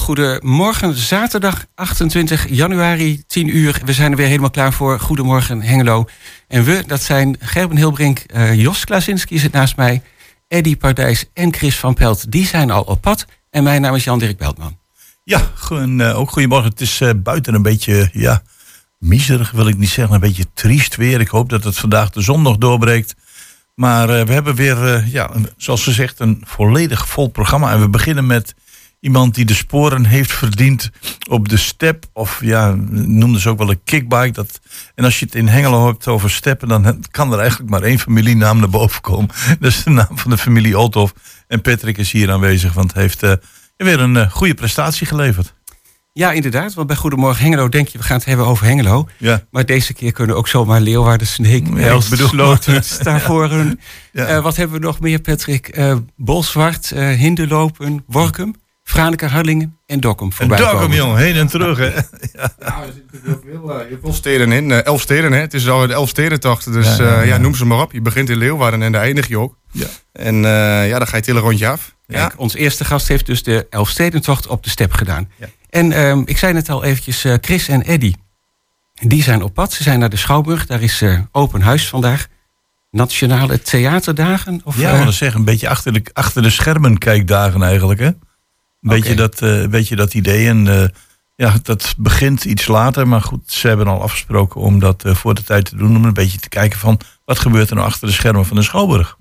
heel goede morgen. Zaterdag 28 januari, 10 uur. We zijn er weer helemaal klaar voor. Goedemorgen Hengelo. En we, dat zijn Gerben Hilbrink, uh, Jos Klasinski zit naast mij... Eddy Pardijs en Chris van Pelt. Die zijn al op pad. En mijn naam is Jan-Dirk Beltman. Ja, en, uh, ook goedemorgen. Het is uh, buiten een beetje, ja, miserig wil ik niet zeggen. Een beetje triest weer. Ik hoop dat het vandaag de zon nog doorbreekt. Maar we hebben weer, ja, zoals gezegd, een volledig vol programma. En we beginnen met iemand die de sporen heeft verdiend op de step. Of ja, noemden ze ook wel een kickbike. Dat, en als je het in Hengelo hebt over steppen, dan kan er eigenlijk maar één familienaam naar boven komen. Dat is de naam van de familie Olthoff. En Patrick is hier aanwezig, want hij heeft uh, weer een uh, goede prestatie geleverd. Ja, inderdaad. Want bij Goedemorgen Hengelo denk je, we gaan het hebben over Hengelo. Ja. Maar deze keer kunnen ook zomaar Leeuwarden, Sneek, Els, Sloten, Stavoren. Ja. Uh, wat hebben we nog meer, Patrick? Uh, Bolzwart, uh, Hinderlopen, Workum. Franeker, Harlingen en Dokkum voorbij en Dokkum, jongen, heen en terug, hè? ja. ja, er zitten heel veel, uh, heel veel steden in. Uh, elf steden, hè? Het is al de elf stedentocht, dus ja, ja, uh, ja, noem ze maar op. Je begint in Leeuwarden en daar eindig je ook. Ja. En ja, dan ga je het hele rondje af. Kijk, ons eerste gast heeft dus de Elfstedentocht op de step gedaan. Ja. En um, ik zei net al eventjes, Chris en Eddy, die zijn op pad. Ze zijn naar de Schouwburg, daar is open huis vandaag. Nationale theaterdagen? Of, ja, we zeggen, een beetje achter de, achter de schermen kijkdagen eigenlijk, hè? Beetje, dat, uh, beetje dat idee. En uh, ja, dat begint iets later. Maar goed, ze hebben al afgesproken om dat uh, voor de tijd te doen. Om een beetje te kijken van wat gebeurt er nou achter de schermen van de Schouwburg.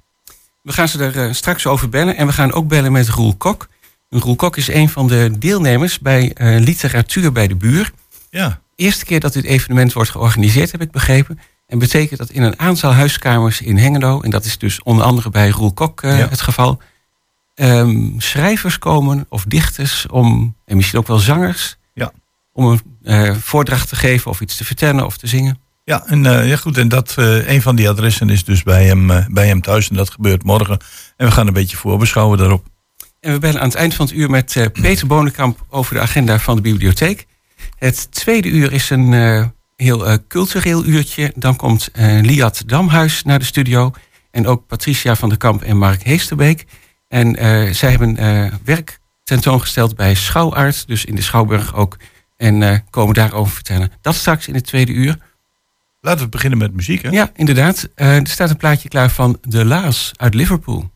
We gaan ze er straks over bellen. En we gaan ook bellen met Roel Kok. Roel Kok is een van de deelnemers bij Literatuur bij de Buur. Ja. Eerste keer dat dit evenement wordt georganiseerd, heb ik begrepen. En betekent dat in een aantal huiskamers in Hengelo... en dat is dus onder andere bij Roel Kok ja. het geval um, schrijvers komen of dichters om, en misschien ook wel zangers, ja. om een uh, voordracht te geven of iets te vertellen of te zingen. Ja, en, uh, ja goed, en dat, uh, een van die adressen is dus bij hem, bij hem thuis en dat gebeurt morgen. En we gaan een beetje voorbeschouwen daarop. En we bellen aan het eind van het uur met Peter Bonenkamp over de agenda van de bibliotheek. Het tweede uur is een heel cultureel uurtje. Dan komt Liat Damhuis naar de studio. En ook Patricia van der Kamp en Mark Heesterbeek. En uh, zij hebben uh, werk tentoongesteld bij Schouwarts, dus in de Schouwburg ook. En uh, komen daarover vertellen. Dat straks in het tweede uur. Laten we beginnen met muziek, hè? Ja, inderdaad. er staat een plaatje klaar van The Laas uit Liverpool.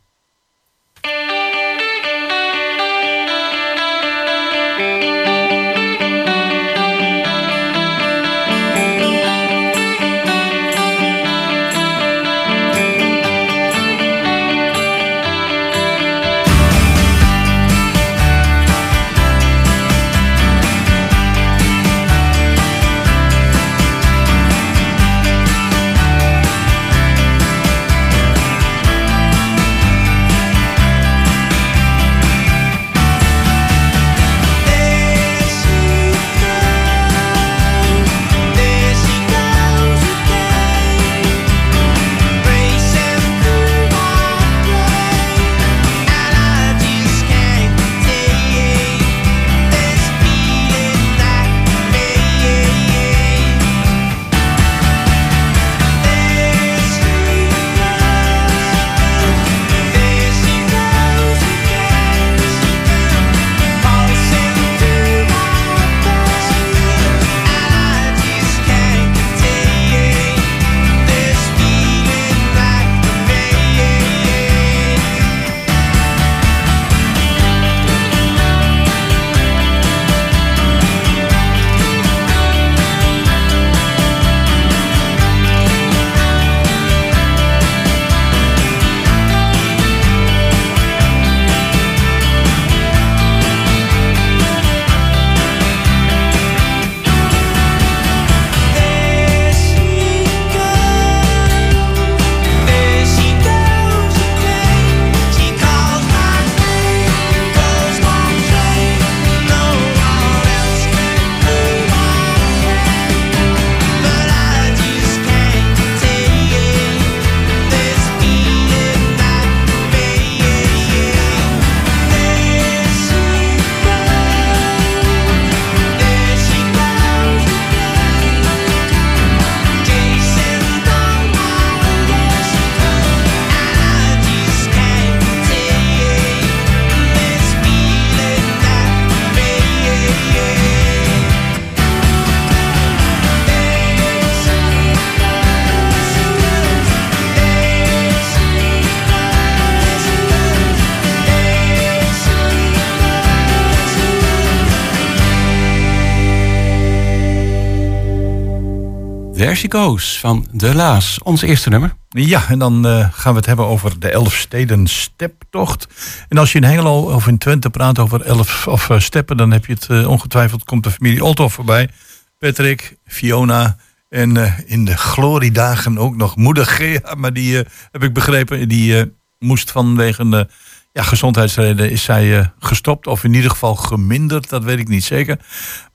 Goes van De Laas, ons eerste nummer. Ja, en dan uh, gaan we het hebben over de Elfsteden steptocht. En als je in Hengelo of in Twente praat over elf of uh, steppen, dan heb je het uh, ongetwijfeld, komt de familie Olthoff voorbij. Patrick, Fiona en in de gloriedagen ook nog moeder Gea. Maar die, heb ik begrepen, die moest vanwege een ja, gezondheidsreden is zij gestopt. Of in ieder geval geminderd, dat weet ik niet zeker.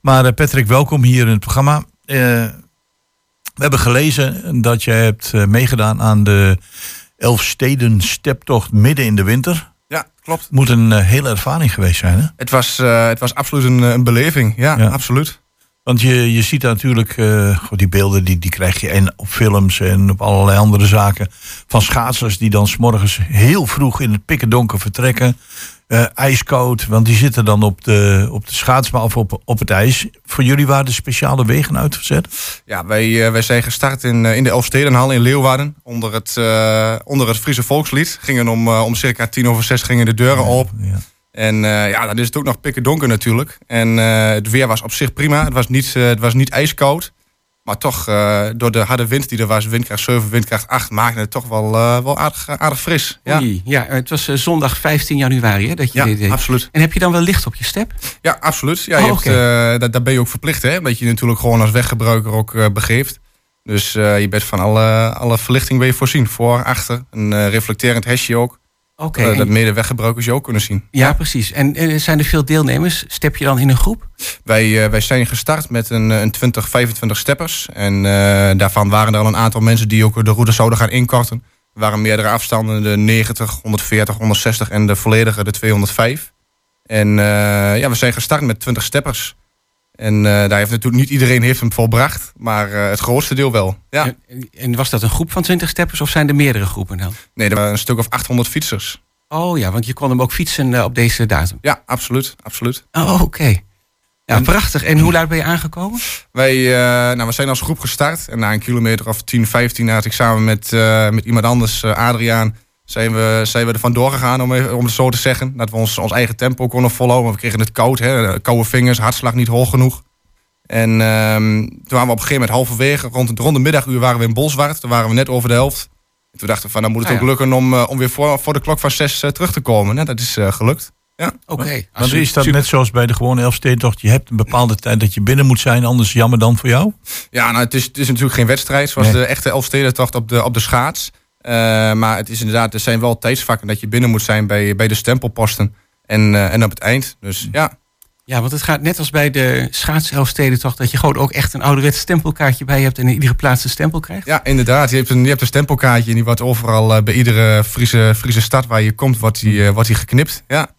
Maar Patrick, welkom hier in het programma. We hebben gelezen dat je hebt eh, meegedaan aan de Elfsteden steptocht midden in de winter. Ja, klopt. Moet een uh, hele ervaring geweest zijn, hè? Het was, uh, het was absoluut een, een beleving, ja, ja, absoluut. Want je, je ziet natuurlijk, uh, die beelden die, die krijg je en op films en op allerlei andere zaken. Van schaatsers die dan s'morgens heel vroeg in het pikken donker vertrekken uh, ijskoud, want die zitten dan op de, op de schaatsbaan of op, op het ijs. Voor jullie waren de speciale wegen uitgezet? Ja, wij, uh, wij zijn gestart in, uh, in de Elfstedenhal in Leeuwarden. Onder het, onder het Friese volkslied. Gingen om, om circa tien over zes gingen de deuren op. Ja. En ja, dan is het ook nog pikken donker natuurlijk. En het weer was op zich prima. Het was niet, het was niet ijskoud. Maar toch, uh, door de harde wind die er was, windkracht 7, windkracht 8, maakte het toch wel, uh, wel aardig, aardig fris. Ja. Oei, ja, het was zondag 15 januari hè, dat je ja, dit deed. absoluut. En heb je dan wel licht op je step? Ja, absoluut. Ja, je oh, hebt, daar, daar, ben je ook verplicht, hè, omdat je natuurlijk gewoon als weggebruiker ook begeeft. Dus je bent van alle, alle verlichting ben je voorzien. Voor, achter, een reflecterend hesje ook. Okay, uh, dat medeweggebruikers je ook kunnen zien. Ja, precies. En uh, zijn er veel deelnemers? Step je dan in een groep? Wij, uh, wij zijn gestart met een, een 20, 25 steppers. En daarvan waren er al een aantal mensen die ook de route zouden gaan inkorten. Er waren meerdere afstanden, de 90, 140, 160 en de volledige, de 205. En ja, we zijn gestart met 20 steppers. En daar heeft natuurlijk niet iedereen heeft hem volbracht, maar het grootste deel wel. Ja. En, en, was dat een groep van 20 steppers of zijn er meerdere groepen dan? Nee, er waren een stuk of 800 fietsers. Oh ja, want je kon hem ook fietsen uh, op deze datum. Ja, absoluut. absoluut. Oh, oké. Okay. Ja, en, prachtig. En hoe laat ben je aangekomen? Wij nou, we zijn als groep gestart. En na een kilometer of 10, 15 had ik samen met, met iemand anders, Adriaan, zijn we, zijn we er vandoor gegaan, om, om het zo te zeggen. Dat we ons, ons eigen tempo konden volhouden. We kregen het koud, hè, koude vingers, hartslag niet hoog genoeg. En um, toen waren we op een gegeven moment halverwege, rond, rond de middaguur waren we in Bolsward. Toen waren we net over de helft. En toen dachten we van, dan moet het ah, ook lukken om, uh, om weer voor, voor de klok van zes uh, terug te komen. Nou, dat is uh, gelukt. Ja. Oké. Okay. Maar is dat net zoals bij de gewone Elfstedentocht? Je hebt een bepaalde tijd dat je binnen moet zijn, anders jammer dan voor jou? Ja, nou, het is, het is natuurlijk geen wedstrijd zoals nee. de echte Elfstedentocht op de, op de schaats. Maar het is inderdaad, er zijn wel tijdsvakken dat je binnen moet zijn bij, bij de stempelposten. En, en op het eind. Dus ja. Ja, want het gaat net als bij de schaatselfsteden toch... dat je gewoon ook echt een ouderwets stempelkaartje bij hebt... en in iedere plaats een stempel krijgt? Ja, inderdaad. Je hebt een, je hebt een stempelkaartje... en die wordt overal uh, bij iedere Friese, Friese stad waar je komt... wordt die, uh, wordt die geknipt, ja.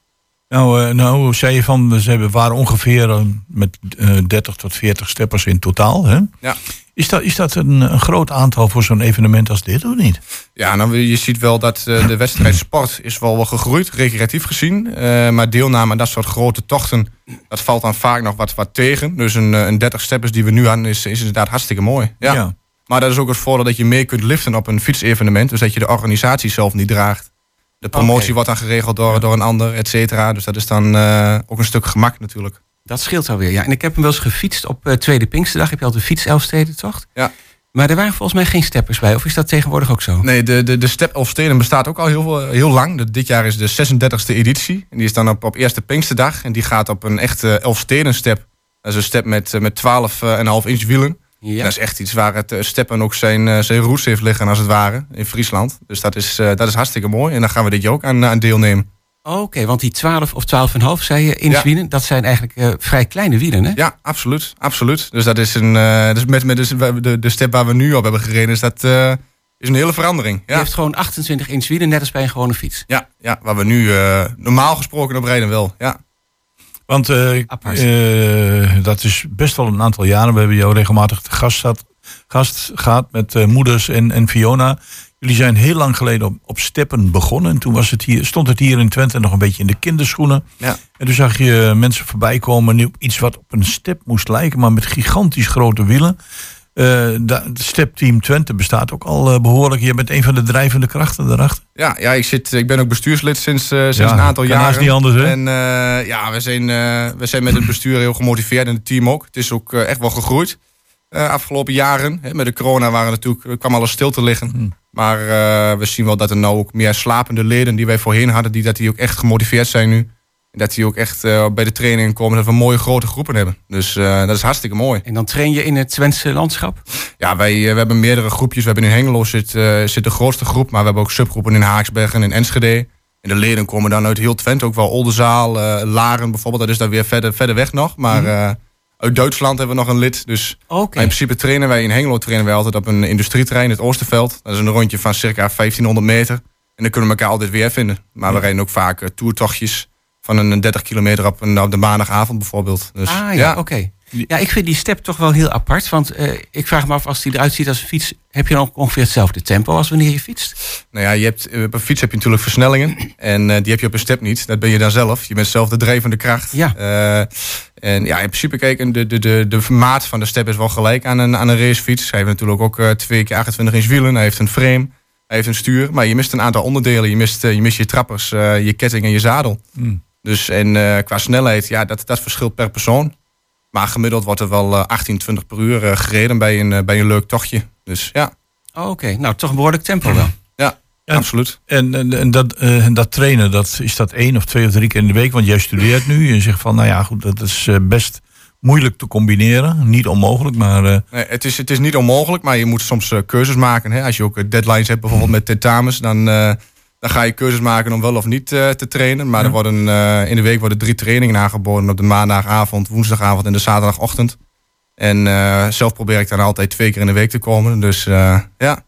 Nou, uh, nou, zei je van, ze waren ongeveer met 30 tot 40 steppers in totaal. Hè? Ja. Is dat, is dat een, een groot aantal voor zo'n evenement als dit, of niet? Ja, nou, je ziet wel dat uh, de wedstrijd sport is wel, wel gegroeid, recreatief gezien. Uh, maar deelname aan dat soort grote tochten, dat valt dan vaak nog wat, wat tegen. Dus een, een 30 steppers die we nu aan is, is inderdaad hartstikke mooi. Ja. ja. Maar dat is ook het voordeel dat je meer kunt liften op een fietsevenement. Dus dat je de organisatie zelf niet draagt. De promotie okay. wordt dan geregeld door, door een ander, et cetera. Dus dat is dan uh, ook een stuk gemak natuurlijk. Dat scheelt alweer, ja. En ik heb hem wel eens gefietst op uh, Tweede Pinksterdag. Heb je al de fiets Elfstedentocht? Ja. Maar er waren volgens mij geen steppers bij. Of is dat tegenwoordig ook zo? Nee, de, de, de Step Elfsteden bestaat ook al heel, heel lang. Dit jaar is de 36e editie. En die is dan op, op Eerste Pinksterdag. En die gaat op een echte Elfsteden-step. Dat is een step met, met 12,5 inch wielen. Ja. Dat is echt iets waar het steppen ook zijn, zijn roots heeft liggen, als het ware, in Friesland. Dus dat is, dat is hartstikke mooi. En daar gaan we dit jaar ook aan, aan deelnemen. Oké, okay, want die 12 of 12,5 zei je in ja. wielen, dat zijn eigenlijk uh, vrij kleine wielen, hè? Ja, absoluut. absoluut. Dus dat is een. Uh, dus met, met dus de, de step waar we nu op hebben gereden, is dat uh, is een hele verandering. Ja. Je heeft gewoon 28 inch wielen, net als bij een gewone fiets. Ja, ja waar we nu normaal gesproken op rijden wel. Ja. Want dat is best wel een aantal jaren. We hebben jou regelmatig te gast, gehad, gast gehad met moeders en, en Fiona. Jullie zijn heel lang geleden op, op steppen begonnen. En toen was het hier, stond het hier in Twente nog een beetje in de kinderschoenen. Ja. En toen zag je mensen voorbij komen. Nu iets wat op een step moest lijken, maar met gigantisch grote wielen. Uh, het stepteam Twente bestaat ook al uh, behoorlijk. Je bent een van de drijvende krachten daarachter. Ja, ja ik, zit, ik ben ook bestuurslid sinds, uh, sinds ja, een aantal jaren. niet anders, hè? En ja, we zijn, we zijn met het bestuur heel gemotiveerd en het team ook. Het is ook echt wel gegroeid. afgelopen jaren. Hè, met de corona waren natuurlijk, kwam alles stil te liggen. Hmm. Maar we zien wel dat er nou ook meer slapende leden die wij voorheen hadden, die, dat die ook echt gemotiveerd zijn nu. En dat die ook echt bij de trainingen komen, dat we mooie grote groepen hebben. Dus dat is hartstikke mooi. En dan train je in het Twentse landschap? Ja, wij we hebben meerdere groepjes. We hebben in Hengelo zit, zit de grootste groep, maar we hebben ook subgroepen in Haaksbergen en Enschede. En de leden komen dan uit heel Twente, ook wel Oldenzaal, uh, Laren bijvoorbeeld. Dat is daar weer verder, verder weg nog. Maar uh, uit Duitsland hebben we nog een lid. Dus okay. in principe trainen wij in Hengelo trainen wij altijd op een industrieterrein, het Oosterveld. Dat is een rondje van circa 1500 meter. En dan kunnen we elkaar altijd weer vinden. Maar we rijden ook vaak uh, toertochtjes van een 30 kilometer op, een, op de maandagavond bijvoorbeeld. Dus, ah ja, oké. Ja, ik vind die step toch wel heel apart. Want uh, ik vraag me af, als die eruit ziet als een fiets... heb je dan ongeveer hetzelfde tempo als wanneer je fietst? Nou ja, je hebt, eh, op een fiets heb je natuurlijk versnellingen. En uh, die heb je op een step niet. Dat ben je dan zelf. Je bent zelf de drijvende kracht. Ja. En ja, in principe kijken, de, de, de, de maat van de step is wel gelijk aan een, aan een racefiets. Hij heeft natuurlijk ook uh, twee keer 28 inch wielen. Hij heeft een frame. Hij heeft een stuur. Maar je mist een aantal onderdelen. Je mist, je, mist je trappers, je ketting en je zadel. Mm. Dus en qua snelheid, ja, dat, dat verschilt per persoon. Maar gemiddeld wordt er wel 18, eh, 20 per uur eh, gereden bij een, eh, bij een leuk tochtje. Dus ja. Oh, Oké, nou toch een behoorlijk tempo wel. Ja, absoluut. En, en, en dat, dat trainen, dat, is dat één of twee of drie keer in de week? Want jij studeert nu. Je zegt van, nou ja, goed, dat is best moeilijk te combineren. Niet onmogelijk, maar... Nee, het, is, het is niet onmogelijk, maar je moet soms keuzes maken. Hè? Als je ook deadlines hebt, bijvoorbeeld met tentamens, dan dan ga je keuzes maken om wel of niet te trainen. Maar er worden, in de week worden drie trainingen aangeboden. Op de maandagavond, woensdagavond en de zaterdagochtend. En zelf probeer ik dan altijd twee keer in de week te komen. Dus ja.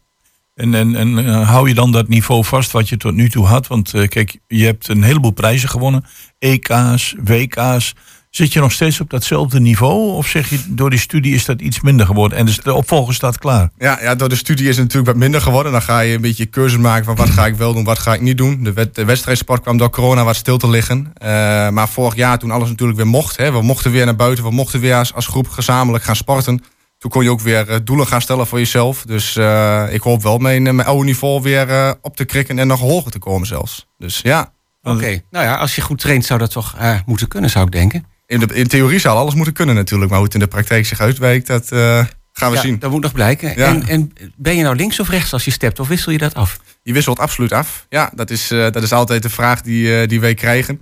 En, en, en hou je dan dat niveau vast wat je tot nu toe had? Want kijk, je hebt een heleboel prijzen gewonnen. EK's, WK's. Zit je nog steeds op datzelfde niveau? Of zeg je door die studie is dat iets minder geworden en dus de opvolger staat klaar? Ja, ja, door de studie is het natuurlijk wat minder geworden. Dan ga je een beetje keuzes maken van wat ga ik wel doen, wat ga ik niet doen. De, de wedstrijdsport kwam door corona wat stil te liggen. Uh, maar vorig jaar toen alles natuurlijk weer mocht. Hè, we mochten weer naar buiten, we mochten weer als, als groep gezamenlijk gaan sporten. Toen kon je ook weer uh, doelen gaan stellen voor jezelf. Dus uh, ik hoop wel mijn, mijn oude niveau weer op te krikken en nog hoger te komen zelfs. Dus ja. Oké, nou ja, als je goed traint zou dat toch moeten kunnen, zou ik denken in, de, in theorie zou alles moeten kunnen natuurlijk. Maar hoe het in de praktijk zich uitwerkt, dat uh, gaan we zien. Dat moet nog blijken. En, en, ben je nou links of rechts als je stept? Of wissel je dat af? Je wisselt absoluut af. Ja, dat is, uh, dat is altijd de vraag die, uh, die wij krijgen.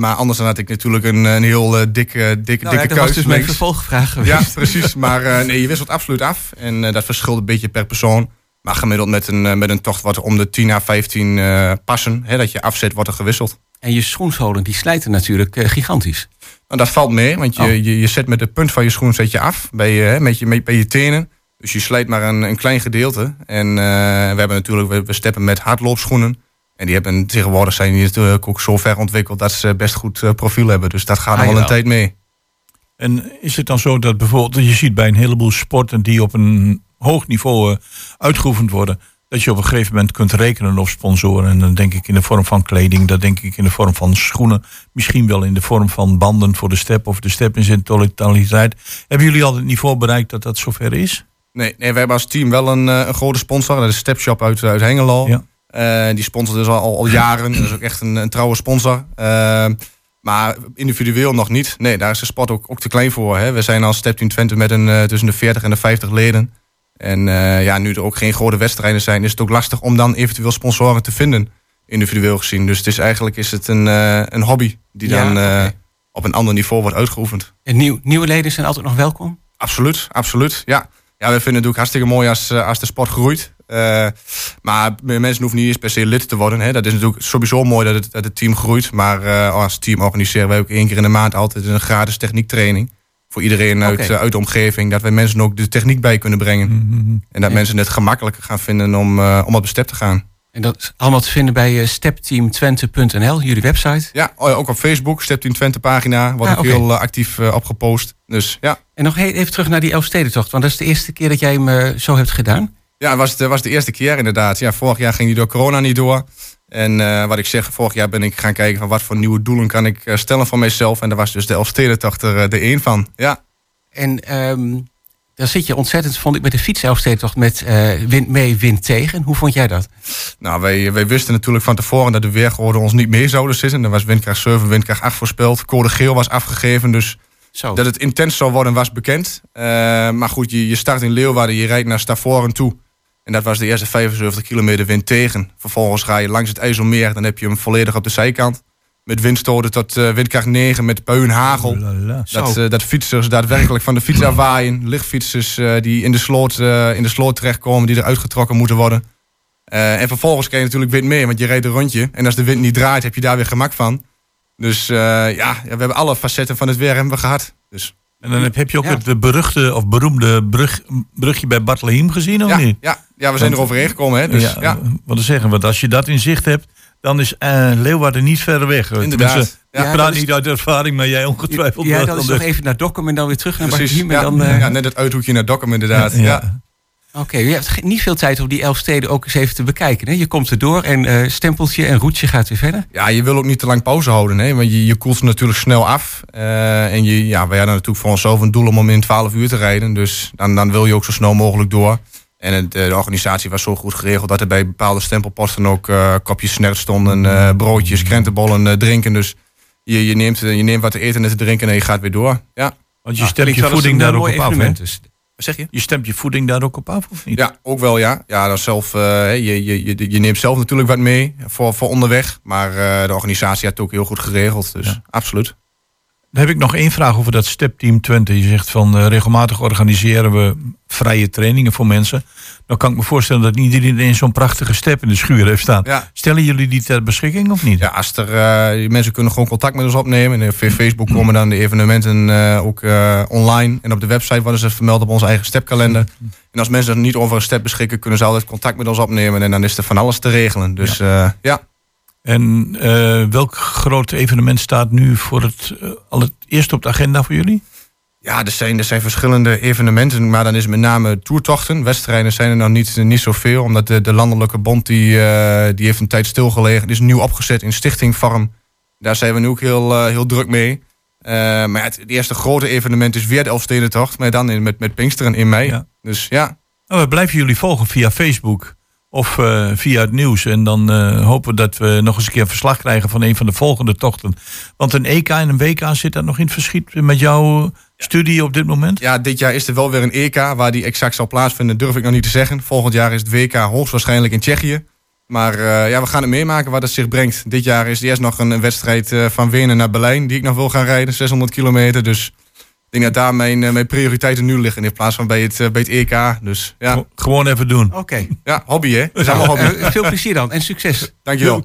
maar anders dan had ik natuurlijk een, een heel dikke, dikke, nou, dikke ja, dat was dus mijn vervolgvraag geweest. Ja, precies. Maar nee, je wisselt absoluut af. En dat verschilt een beetje per persoon. Maar gemiddeld met een, met een tocht er om de 10 à 15 passen. Hè, dat je afzet, wordt er gewisseld. En je schoenzolen die slijten natuurlijk uh, gigantisch. Nou, dat valt mee, want je, oh. je, je, zet met de punt van je schoen zet je af bij je, met je, met, bij je tenen. Dus je slijt maar een, een klein gedeelte. En uh, we hebben natuurlijk, we, we steppen met hardloopschoenen. En die hebben tegenwoordig zijn die natuurlijk ook zo ver ontwikkeld dat ze best goed uh, profiel hebben. Dus dat gaat ah, nog wel een tijd mee. En is het dan zo dat bijvoorbeeld, je ziet bij een heleboel sporten die op een hoog niveau uitgeoefend worden, dat je op een gegeven moment kunt rekenen op sponsoren. En dan denk ik in de vorm van kleding, dat denk ik in de vorm van schoenen. Misschien wel in de vorm van banden voor de step of de step in zijn totaliteit. Hebben jullie al het niveau bereikt dat dat zover is? Nee, nee we hebben als team wel een, eh, een grote sponsor. Dat is Step Shop uit, uit Hengelo. Ja. Uh, die sponsort dus al, al jaren. Dat is ook echt een, een trouwe sponsor. Uh, maar individueel nog niet. Nee, daar is de sport ook, ook te klein voor. Hè. We zijn als Step Team Twente met een, tussen de 40 en de 50 leden. En uh, ja, nu er ook geen grote wedstrijden zijn, is het ook lastig om dan eventueel sponsoren te vinden, individueel gezien. Dus het is eigenlijk is het een, uh, een hobby die dan uh, op een ander niveau wordt uitgeoefend. En nieuw, nieuwe leden zijn altijd nog welkom? Absoluut, absoluut. Ja, ja we vinden het ook hartstikke mooi als, als de sport groeit. maar mensen hoeven niet eens per se lid te worden. Hè. Dat is natuurlijk sowieso mooi dat het, dat het team groeit. Maar als team organiseren wij ook één keer in de maand altijd een gratis techniektraining voor iedereen uit, eh, uit de omgeving. Dat wij mensen ook de techniek bij kunnen brengen. Mhm, mhm. En dat mensen het gemakkelijker gaan vinden om, uh, om op de step te gaan. En dat is allemaal te vinden bij uh, stepteamtwente.nl, jullie website? Ja, oh ook op Facebook, Stepteam Twente pagina. Wordt ah, ook heel actief opgepost. Dus, ja. En nog even terug naar die Elfstedentocht. Want dat is de eerste keer dat jij hem zo hebt gedaan? Ja, het was, de, was de eerste keer inderdaad. Ja, vorig jaar ging die door corona niet door. En uh, wat ik zeg, vorig jaar ben ik gaan kijken van wat voor nieuwe doelen kan ik uh, stellen voor mezelf. En daar was dus de Elfstedentocht er uh, de één van. Ja. En um, dan zit je ontzettend, vond ik, met de fiets Elfstedentocht met wind mee, wind tegen. Hoe vond jij dat? Nou, wij, wij wisten natuurlijk van tevoren dat de weergehoorden ons niet mee zouden zitten. Er was windkracht 7, windkracht 8 voorspeld. Code geel was afgegeven, dus Zo. Dat het intens zou worden was bekend. maar goed, je, je start in Leeuwarden, je rijdt naar Stavoren toe. En dat was de eerste 75 kilometer wind tegen. Vervolgens ga je langs het IJsselmeer, dan heb je hem volledig op de zijkant. Met windstoten tot uh, windkracht 9, met puin, hagel. Dat, uh, dat fietsers daadwerkelijk van de fiets afwaaien. Lichtfietsers uh, die in de, sloot, in de sloot terechtkomen, die eruit getrokken moeten worden. en vervolgens krijg je natuurlijk wind mee, want je rijdt een rondje. En als de wind niet draait, heb je daar weer gemak van. Dus ja, ja, we hebben alle facetten van het weer hebben we gehad. Dus. En dan heb je ook het beruchte of beroemde brug, brugje bij Bartlehem gezien, of ja, niet? Ja, ja, we zijn er overheen gekomen. Hè, dus, ja, ja. Wat te zeggen, want als je dat in zicht hebt, dan is uh, Leeuwarden niet verder weg. Inderdaad. Ja, ik praat niet uit ervaring, maar jij ongetwijfeld. Ja, dan is nog even naar Dokkum en dan weer terug naar Bartlehem. Ja, dan, uh... ja, net het uithoekje naar Dokkum inderdaad. ja. Oké, je hebt niet veel tijd om die elf steden ook eens even te bekijken. Hè? Je komt erdoor en uh, stempeltje en roetje gaat weer verder. Ja, je wil ook niet te lang pauze houden. Hè? Want je, je koelt natuurlijk snel af. Uh, en je, ja, wij hadden natuurlijk voor onszelf een doel om in 12 uur te rijden. Dus dan, dan wil je ook zo snel mogelijk door. En het, eh, de organisatie was zo goed geregeld dat er bij bepaalde stempelposten ook uh, kopjes snert stonden, uh, broodjes, krentenbollen, drinken. Dus je, je, neemt, je neemt wat te eten en te drinken en je gaat weer door. Ja. Want je stemt je voeding daar ook op af, hè? Dus. Zeg je? Je stemt je voeding daar ook op af, of niet? Ja, ook wel, ja. Ja, dan zelf, uh, je, je, je, je, neemt zelf natuurlijk wat mee voor, voor onderweg. Maar uh, de organisatie had het ook heel goed geregeld. Dus ja. absoluut. Dan heb ik nog één vraag over dat Step Team 20. Je zegt van uh, regelmatig organiseren we vrije trainingen voor mensen. Dan kan ik me voorstellen dat niet iedereen zo'n prachtige step in de schuur heeft staan. Stellen jullie die ter beschikking of niet? Ja, als er, uh, mensen kunnen gewoon contact met ons opnemen. En via Facebook komen dan de evenementen uh, ook online. En op de website worden ze vermeld op onze eigen stepkalender. En als mensen er niet over een step beschikken, kunnen ze altijd contact met ons opnemen. En dan is er van alles te regelen. Dus ja. ja. En uh, welk groot evenement staat nu voor het, uh, al het eerst op de agenda voor jullie? Ja, er zijn, er zijn verschillende evenementen, maar dan is het met name toertochten. Wedstrijden zijn er nog niet, niet zoveel, omdat de, de landelijke bond die, uh, die heeft een tijd stilgelegen. Die is nieuw opgezet in stichtingvorm. Daar zijn we nu ook heel, heel druk mee. maar het, het, eerste grote evenement is weer de Elfstedentocht, maar dan in, met, met Pinksteren in mei. Ja. Dus ja. Oh, we blijven jullie volgen via Facebook of uh, via het nieuws. En dan uh, hopen we dat we nog eens een keer verslag krijgen van een van de volgende tochten. Want een EK en een WK zit dat nog in het verschiet met jouw studie op dit moment? Ja, dit jaar is er wel weer een EK. Waar die exact zal plaatsvinden, durf ik nog niet te zeggen. Volgend jaar is het WK hoogstwaarschijnlijk in Tsjechië. Maar uh, ja, we gaan het meemaken wat het zich brengt. Dit jaar is er eerst nog een wedstrijd van Wenen naar Berlijn... die ik nog wil gaan rijden, 600 kilometer. Dus denk dat daar mijn, eh, mijn prioriteiten nu liggen in plaats van bij het, eh, bij het EK. Dus, ja. Gewoon even doen. Oké. Ja, hobby hè. Dat is allemaal hobby. veel plezier dan en succes. Dankjewel.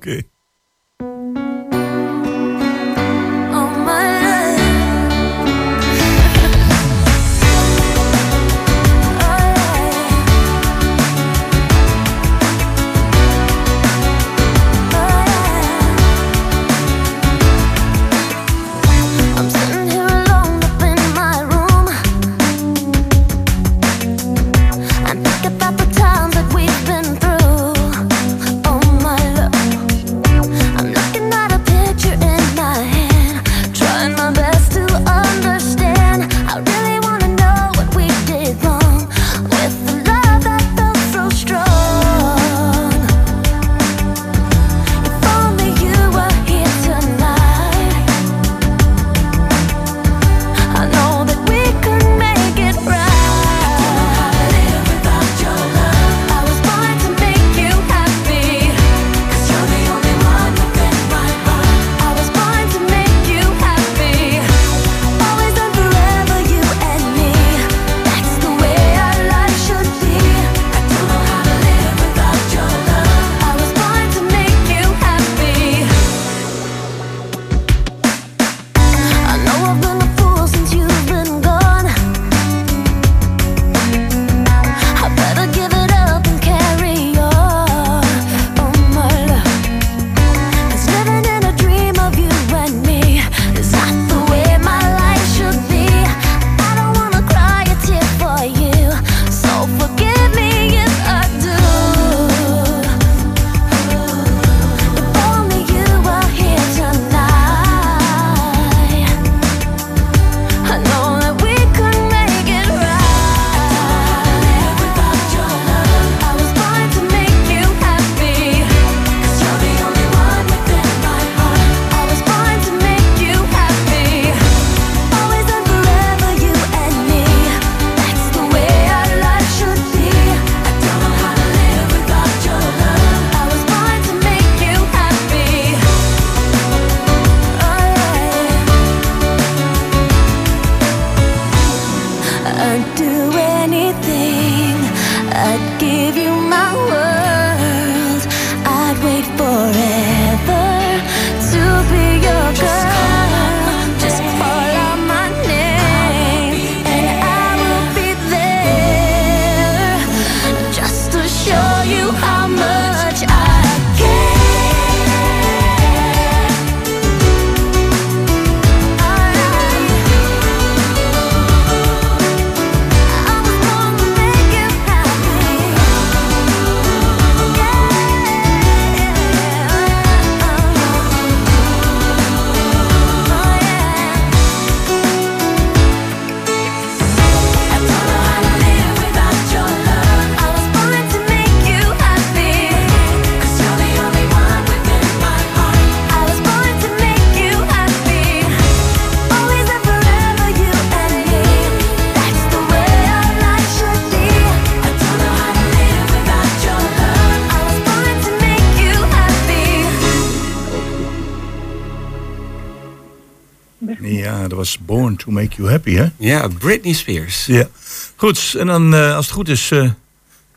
To Make You Happy, hè? Ja, Britney Spears. Ja. Goed, en dan als het goed is,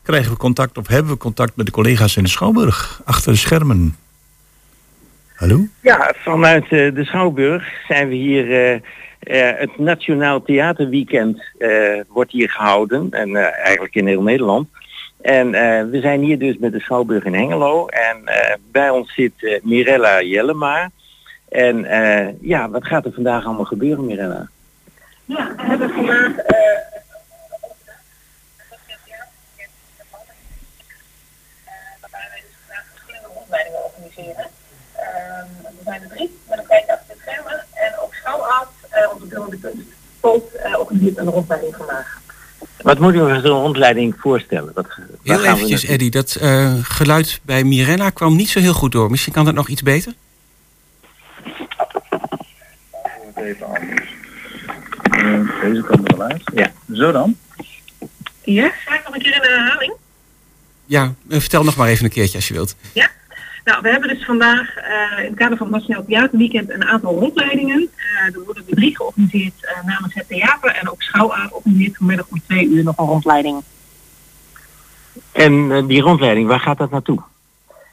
krijgen we contact of hebben we contact met de collega's in de Schouwburg, achter de schermen. Hallo? Ja, vanuit de Schouwburg zijn we hier uh, het Nationaal Theaterweekend uh, wordt hier gehouden. En uh, eigenlijk in heel Nederland. En we zijn hier dus met de Schouwburg in Hengelo. En bij ons zit Mirella Jellema. En ja, wat gaat er vandaag allemaal gebeuren, Mirella? Ja, we hebben vandaag... organiseren. we zijn er drie, met een kijkje achter de schermen. En ook schouwarts uh, onze beeldende kunst ook organiseert een rondleiding vandaag. Wat moet u zo'n rondleiding voorstellen? Wat, heel eventjes, Eddy, dat uh, geluid bij Mirella kwam niet zo heel goed door. Misschien kan dat nog iets beter? Even. Deze kan er wel uit. Ja. Zo dan? Ja, ga ik nog een keer in de herhaling? Ja, vertel nog maar even een keertje als je wilt. Ja, nou, we hebben dus vandaag uh, in het kader van het Nationaal Theaterweekend een aantal rondleidingen. Uh, er worden er drie georganiseerd uh, namens het theater en ook Schouwaard organiseert vanmiddag om twee uur nog een rondleiding. En die rondleiding, waar gaat dat naartoe?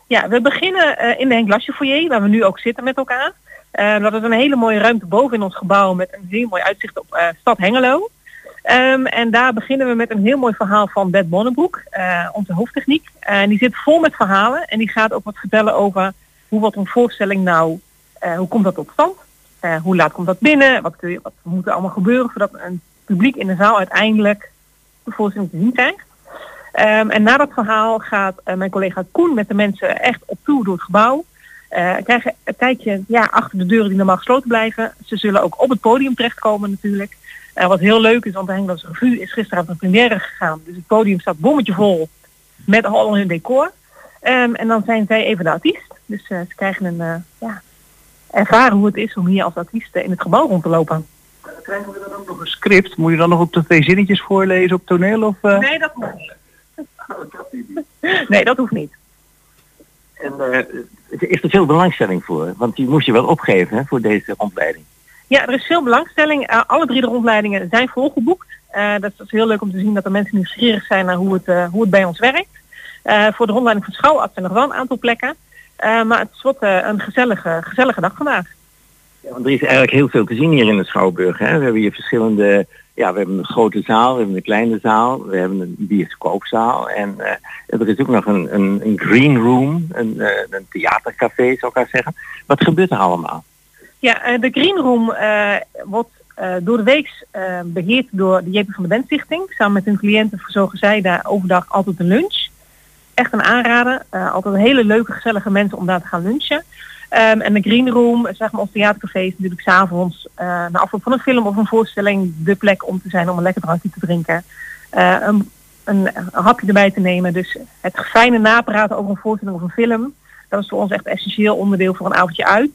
Ja, we beginnen in de Henk Lasje foyer, waar we nu ook zitten met elkaar. Dat is een hele mooie ruimte boven in ons gebouw met een heel mooi uitzicht op stad Hengelo. Um, en daar beginnen we met een heel mooi verhaal van Bert Bonnenbroek, uh, onze hoofdtechniek. En die zit vol met verhalen en die gaat ook wat vertellen over hoe wordt een voorstelling nou, hoe komt dat tot stand? Hoe laat komt dat binnen? Wat, wat moet er allemaal gebeuren voordat een publiek in de zaal uiteindelijk de voorstelling te zien krijgt? Um, en na dat verhaal gaat mijn collega Koen met de mensen echt op toe door het gebouw. Uh, krijgen een tijdje ja, achter de deuren die normaal gesloten blijven. Ze zullen ook op het podium terechtkomen natuurlijk. Uh, wat heel leuk is, want de Hengelse Revue is gisteren een première gegaan. Dus het podium staat bommetje vol met al hun decor. Um, en dan zijn zij even de artiest. Dus uh, ze krijgen een, ja, ervaren hoe het is om hier als artiest in het gebouw rond te lopen. Krijgen we dan ook nog een script? Moet je dan nog op de twee zinnetjes voorlezen op toneel? Of, Nee, dat hoeft niet. nee, dat hoeft niet. En is er veel belangstelling voor? Want die moest je wel opgeven hè, voor deze rondleiding. Ja, er is veel belangstelling. Uh, alle drie de rondleidingen zijn volgeboekt. Uh, dat is heel leuk om te zien dat de mensen nieuwsgierig zijn naar hoe het, uh, hoe het bij ons werkt. voor de rondleiding van schouwarts zijn nog wel een aantal plekken. maar het is wat een gezellige, gezellige dag vandaag. Ja, want er is eigenlijk heel veel te zien hier in de Schouwburg. Hè? We hebben hier verschillende... Ja, we hebben een grote zaal, we hebben een kleine zaal, we hebben een bioscoopzaal. En er is ook nog een, een, een green room, een, een theatercafé zou ik maar zeggen. Wat gebeurt er allemaal? Ja, eh, de Green Room wordt door de week beheerd door de JP van de Bent Stichting. Samen met hun cliënten verzorgen zij daar overdag altijd een lunch. Echt een aanrader. altijd een hele leuke, gezellige mensen om daar te gaan lunchen. Um, en de Green Room, zeg maar ons theatercafé, is natuurlijk s'avonds na afloop van een film of een voorstelling de plek om te zijn om een lekker drankje te drinken. Een, een, een, hapje erbij te nemen. Dus het fijne napraten over een voorstelling of een film, dat is voor ons echt essentieel onderdeel voor een avondje uit.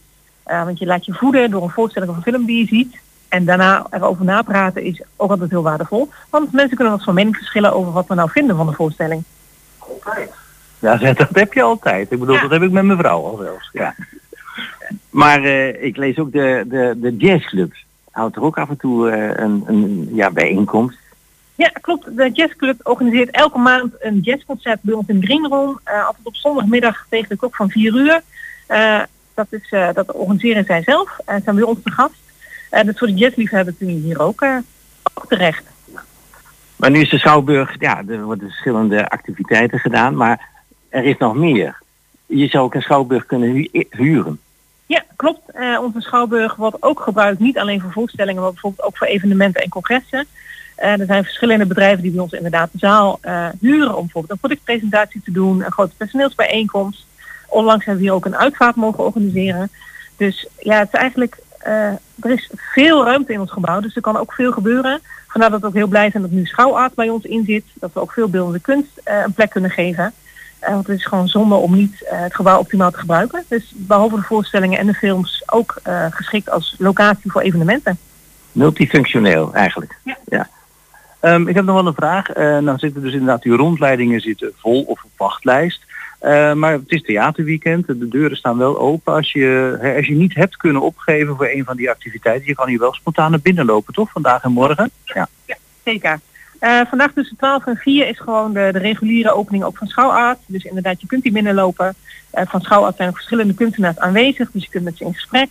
Uh, want je laat je voeden door een voorstelling of een film die je ziet. En daarna erover napraten is ook altijd heel waardevol. Want mensen kunnen nog van mening verschillen over wat we nou vinden van de voorstelling. Altijd. Ja, dat heb je altijd. Ik bedoel, ja. dat heb ik met mijn vrouw al zelfs. Ja. Maar uh, ik lees ook de, de, de jazzclubs. Houdt er ook af en toe uh, een, een ja, bijeenkomst? Ja, klopt. De jazzclub organiseert elke maand een jazzconcert bij ons in Greenroom. Uh, altijd op zondagmiddag tegen de klok van 4 uur. Dat, is, dat organiseren zij zelf en zijn bij ons te gast. En dus voor de jazzliefhebbers kun je hier ook, ook terecht. Maar nu is de Schouwburg, ja, er worden verschillende activiteiten gedaan, maar er is nog meer. Je zou ook een Schouwburg kunnen hu huren. Ja, klopt. Uh, onze Schouwburg wordt ook gebruikt, niet alleen voor voorstellingen, maar bijvoorbeeld ook voor evenementen en congressen. Uh, er zijn verschillende bedrijven die bij ons inderdaad de zaal uh, huren om bijvoorbeeld een productpresentatie te doen, een grote personeelsbijeenkomst. Onlangs hebben we hier ook een uitvaart mogen organiseren. Dus ja, het is eigenlijk, er is veel ruimte in ons gebouw, dus er kan ook veel gebeuren. Vandaar dat we ook heel blij zijn dat nu schouwart bij ons in zit. Dat we ook veel beeldende kunst een plek kunnen geven. Want het is gewoon zonde om niet het gebouw optimaal te gebruiken. Dus behalve de voorstellingen en de films ook geschikt als locatie voor evenementen. Multifunctioneel eigenlijk. Ja. ja. Um, ik heb nog wel een vraag. Uh, nou zitten dus inderdaad die rondleidingen zitten vol of op wachtlijst. maar het is theaterweekend, de deuren staan wel open. Als je, hè, als je niet hebt kunnen opgeven voor een van die activiteiten, je kan hier wel spontaan naar binnen lopen, toch? Vandaag en morgen? Ja, ja zeker. Vandaag tussen 12 en 4 is gewoon de, de reguliere opening ook van Schouwart. Dus inderdaad, je kunt hier binnenlopen. van Schouwart zijn er verschillende kunstenaars aanwezig, dus je kunt met ze in gesprek.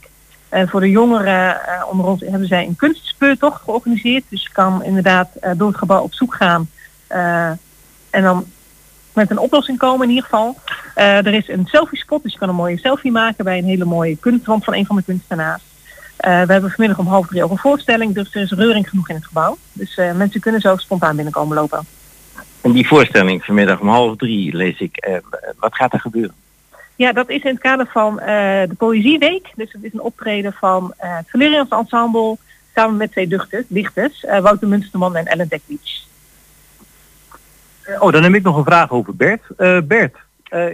Uh, voor de jongeren uh, onder ons hebben zij een kunstspeurtocht georganiseerd. Dus je kan inderdaad uh, door het gebouw op zoek gaan. en dan met een oplossing komen in ieder geval. er is een selfie spot, dus je kan een mooie selfie maken bij een hele mooie kunstwand van een van de kunstenaars. We hebben vanmiddag om half drie ook een voorstelling, dus er is reuring genoeg in het gebouw. Dus mensen kunnen zo spontaan binnenkomen lopen. En die voorstelling vanmiddag om half drie lees ik. wat gaat er gebeuren? Ja, dat is in het kader van uh, de Poëzieweek. Dus het is een optreden van uh, het Valerians Ensemble samen met twee dichters, dichters uh, Wouter Munsterman en Ellen Dekwiets. Oh, dan heb ik nog een vraag over Bert. Bert,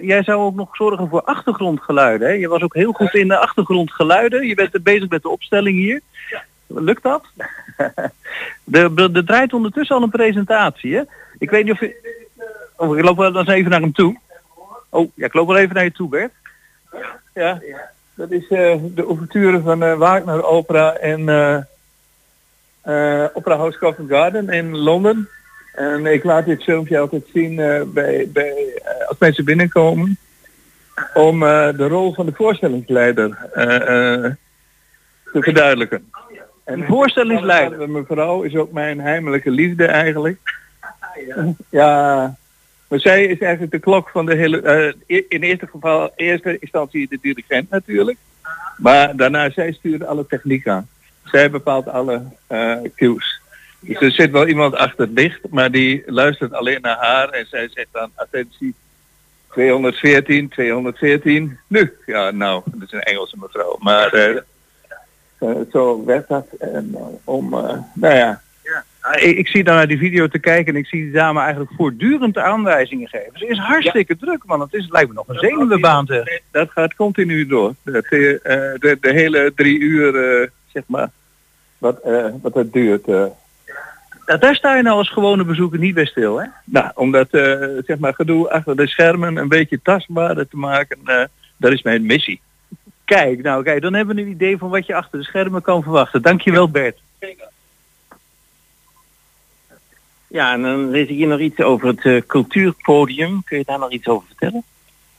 jij zou ook nog zorgen voor achtergrondgeluiden. Hè? Je was ook heel goed in de achtergrondgeluiden. Je bent bezig met de opstelling hier. Lukt dat? Er draait ondertussen al een presentatie. Hè? Ik weet niet of je... Oh, ik loop wel eens even naar hem toe. Oh, ja, ik loop wel even naar je toe, Bert. Ja, dat is uh, de ouverture van uh, Wagner Opera en uh, Opera House Covent Garden in Londen. En ik laat dit filmpje altijd zien bij, bij, als mensen binnenkomen. Om de rol van de voorstellingsleider te verduidelijken. En de voorstellingsleider, mevrouw, is ook mijn heimelijke liefde eigenlijk. Ja, maar zij is eigenlijk de klok van de hele... Uh, in eerste geval, eerste instantie de dirigent natuurlijk. Maar daarna, zij stuurt alle techniek aan. Zij bepaalt alle uh, cues. Dus er zit wel iemand achter dicht, maar die luistert alleen naar haar en zij zegt dan attentie 214, 214. Nu, ja nou, dat is een Engelse mevrouw. Maar uh, zo werd dat. En, om, nou ja, Ah, ik, ik, zie dan naar die video te kijken en ik zie die dame eigenlijk voortdurend aanwijzingen geven. Ze is hartstikke druk, man. Het is, lijkt me nog een zenuwenbaan. Dat gaat continu door. De, de, hele drie uur, zeg maar, wat, wat het duurt. Ja, daar sta je nou als gewone bezoeker niet bij stil, hè? Nou, omdat, zeg maar, gedoe achter de schermen een beetje tastbaarder te maken, dat is mijn missie. Kijk, nou kijk, dan hebben we een idee van wat je achter de schermen kan verwachten. Dankjewel, Bert. Ja, en dan lees ik hier nog iets over het uh, cultuurpodium. Kun je daar nog iets over vertellen?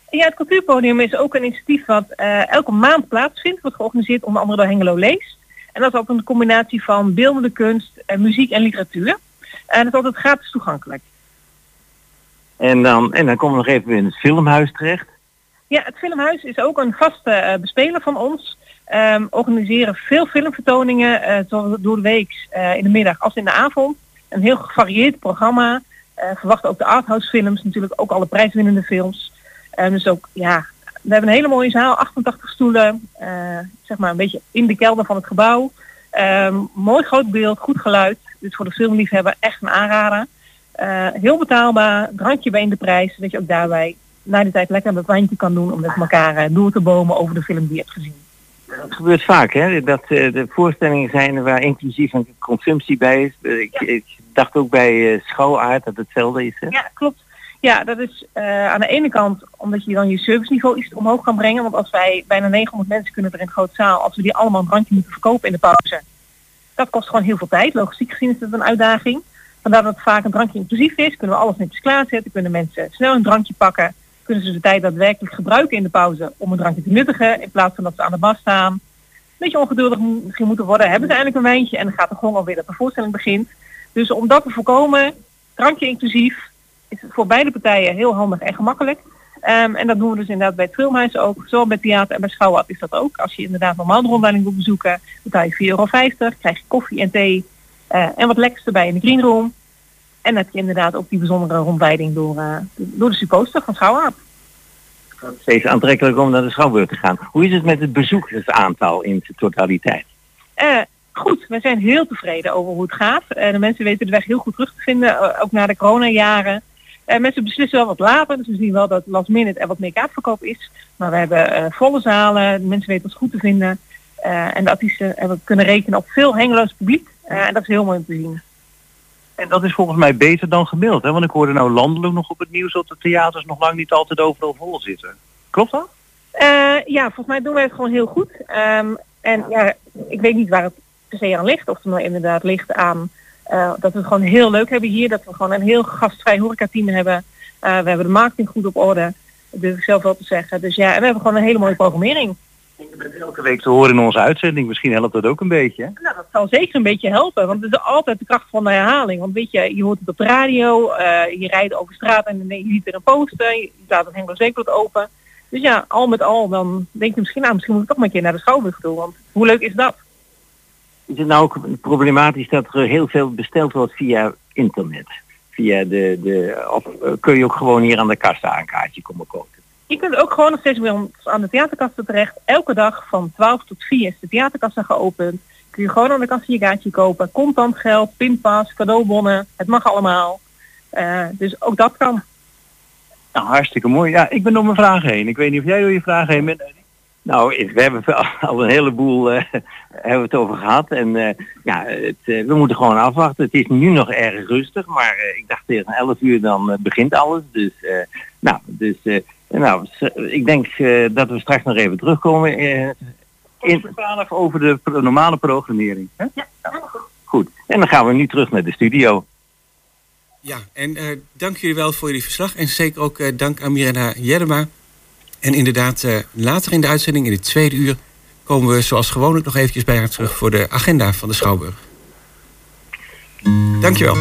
Ja, het cultuurpodium is ook een initiatief wat uh, elke maand plaatsvindt. Wordt georganiseerd onder andere door Hengelo Leest. En dat is ook een combinatie van beeldende kunst, uh, muziek en literatuur. En dat is altijd gratis toegankelijk. En dan, en dan komen we nog even in het filmhuis terecht. Ja, het filmhuis is ook een vaste bespeler van ons. Um, organiseren veel filmvertoningen, zowel door de week in de middag als in de avond een heel gevarieerd programma. Uh, verwachten ook de arthouse films, natuurlijk ook alle prijswinnende films. Uh, dus ook, ja, we hebben een hele mooie zaal, 88 stoelen, uh, zeg maar een beetje in de kelder van het gebouw. Ehm, mooi groot beeld, goed geluid. Dus voor de filmliefhebber echt een aanrader. heel betaalbaar, drankje bij in de prijs, dat je ook daarbij na de tijd lekker een wijntje kan doen om met elkaar door te bomen over de film die je hebt gezien. Dat gebeurt vaak, hè? Dat uh, de voorstellingen zijn waar inclusief een consumptie bij is. Ik, ik dacht ook bij uh, schouwaard dat hetzelfde is. Hè? Ja, klopt. Ja, dat is uh, aan de ene kant omdat je dan je serviceniveau iets omhoog kan brengen. Want als wij bijna 900 mensen kunnen er in een grote zaal, als we die allemaal een drankje moeten verkopen in de pauze, dat kost gewoon heel veel tijd. Logistiek gezien is het een uitdaging. Vandaar dat het vaak een drankje inclusief is, kunnen we alles netjes klaarzetten, kunnen mensen snel een drankje pakken, kunnen ze de tijd daadwerkelijk gebruiken in de pauze om een drankje te nuttigen, in plaats van dat ze aan de bas staan. Een beetje ongeduldig misschien moeten worden, hebben ze eindelijk een wijntje en dan gaat er gewoon alweer dat de voorstelling begint. Dus om dat te voorkomen, drankje inclusief, is voor beide partijen heel handig en gemakkelijk. Um, en dat doen we dus inderdaad bij het filmhuis ook. Zowel bij theater en bij schouwab is dat ook. Als je inderdaad normaal de rondleiding wil bezoeken, betaal je 4,50 euro, krijg je koffie en thee uh, en wat lekkers erbij in de green room. En heb je inderdaad ook die bijzondere rondleiding door, uh, door de supposter van Schouwab. Steeds aantrekkelijk om naar de Schouwburg te gaan. Hoe is het met het bezoekersaantal in zijn totaliteit? Uh, goed, we zijn heel tevreden over hoe het gaat. De mensen weten de weg heel goed terug te vinden, ook na de coronajaren. Uh, mensen beslissen wel wat later, dus we zien wel dat last minute er wat meer kaartverkoop is. Maar we hebben volle zalen, mensen weten ons goed te vinden. en de artiesten hebben kunnen rekenen op veel hengeloos publiek. en dat is heel mooi om te zien. En dat is volgens mij beter dan gemiddeld. Hè? Want ik hoorde nou landelijk nog op het nieuws dat de theaters nog lang niet altijd overal vol zitten. Klopt dat? ja, volgens mij doen wij het gewoon heel goed. Ehm, en ja, ik weet niet waar het per se aan ligt. Of het nou inderdaad ligt aan dat we het gewoon heel leuk hebben hier. Dat we gewoon een heel gastvrij horecateam hebben. we hebben de marketing goed op orde. Dat durf ik zelf wel te zeggen. Dus ja, en we hebben gewoon een hele mooie programmering. Je bent elke week te horen in onze uitzending. Misschien helpt dat ook een beetje. Nou, dat zal zeker een beetje helpen. Want het is altijd de kracht van de herhaling. Want weet je, je hoort het op de radio. Uh, je rijdt over straat en je ziet er een poster. Je laat het Hengelo Zeeklot open. Dus ja, al met al, dan denk je misschien, nou, misschien moet ik toch maar een keer naar de Schouwburg toe. Want hoe leuk is dat? Is het nou ook problematisch dat er heel veel besteld wordt via internet? Via de, de, of eh, kun je ook gewoon hier aan de kassa een kaartje komen kopen? Je kunt ook gewoon nog steeds bij ons aan de theaterkassa terecht. Elke dag van 12 tot 4 is de theaterkassa geopend. Kun je gewoon aan de kassa je kaartje kopen. Contant geld, pinpas, cadeaubonnen. Het mag allemaal. Uh, dus ook dat kan. Nou, hartstikke mooi. Ja, ik ben door mijn vragen heen. Ik weet niet of jij door je vragen heen bent. Nou, we hebben al een heleboel uh, hebben het over gehad. En uh, ja, het, uh, we moeten gewoon afwachten. Het is nu nog erg rustig, maar ik dacht tegen 11 uur dan begint alles. Dus, nou, dus nou, ik denk dat we straks nog even terugkomen. in... over de normale programmering. Hè? Ja, goed. En dan gaan we nu terug naar de studio. Ja, en dank jullie wel voor jullie verslag. En zeker ook dank aan Mirena Jerma en inderdaad, uh, later in de uitzending, in het tweede uur, komen we zoals gewoonlijk nog eventjes bij haar terug voor de agenda van de Schouwburg. Dankjewel.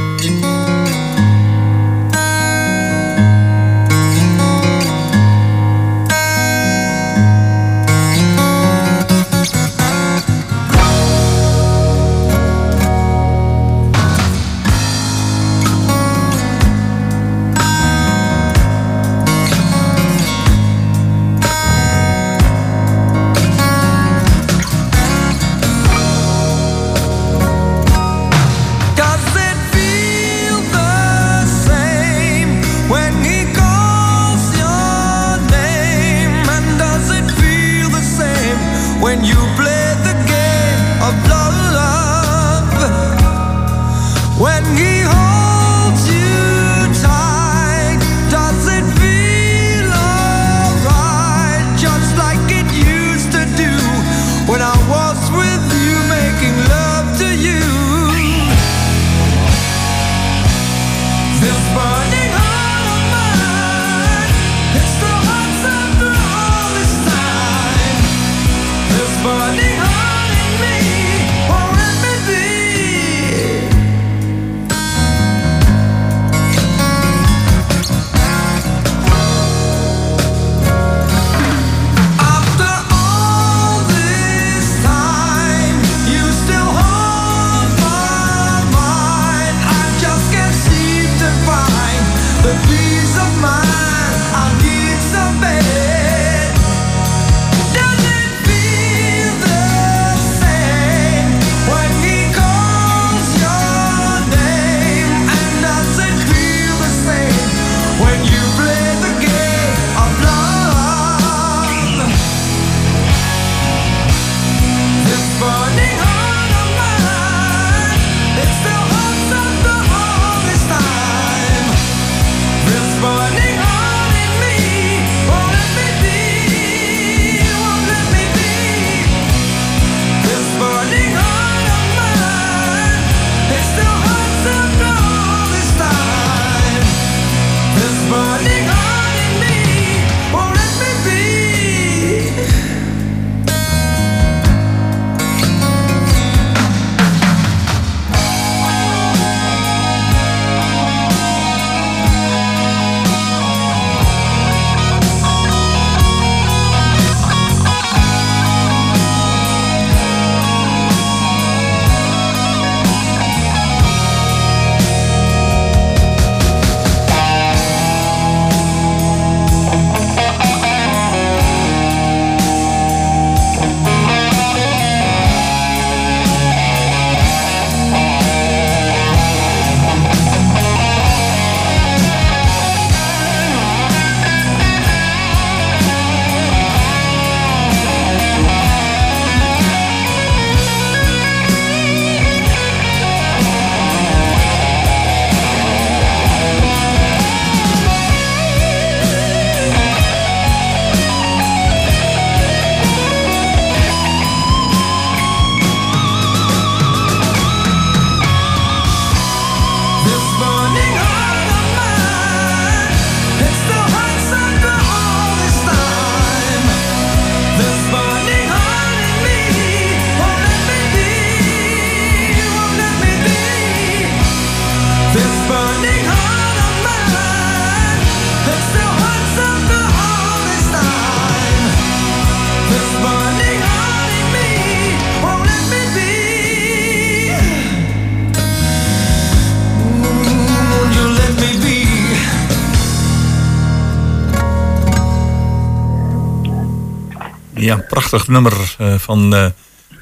Prachtig nummer van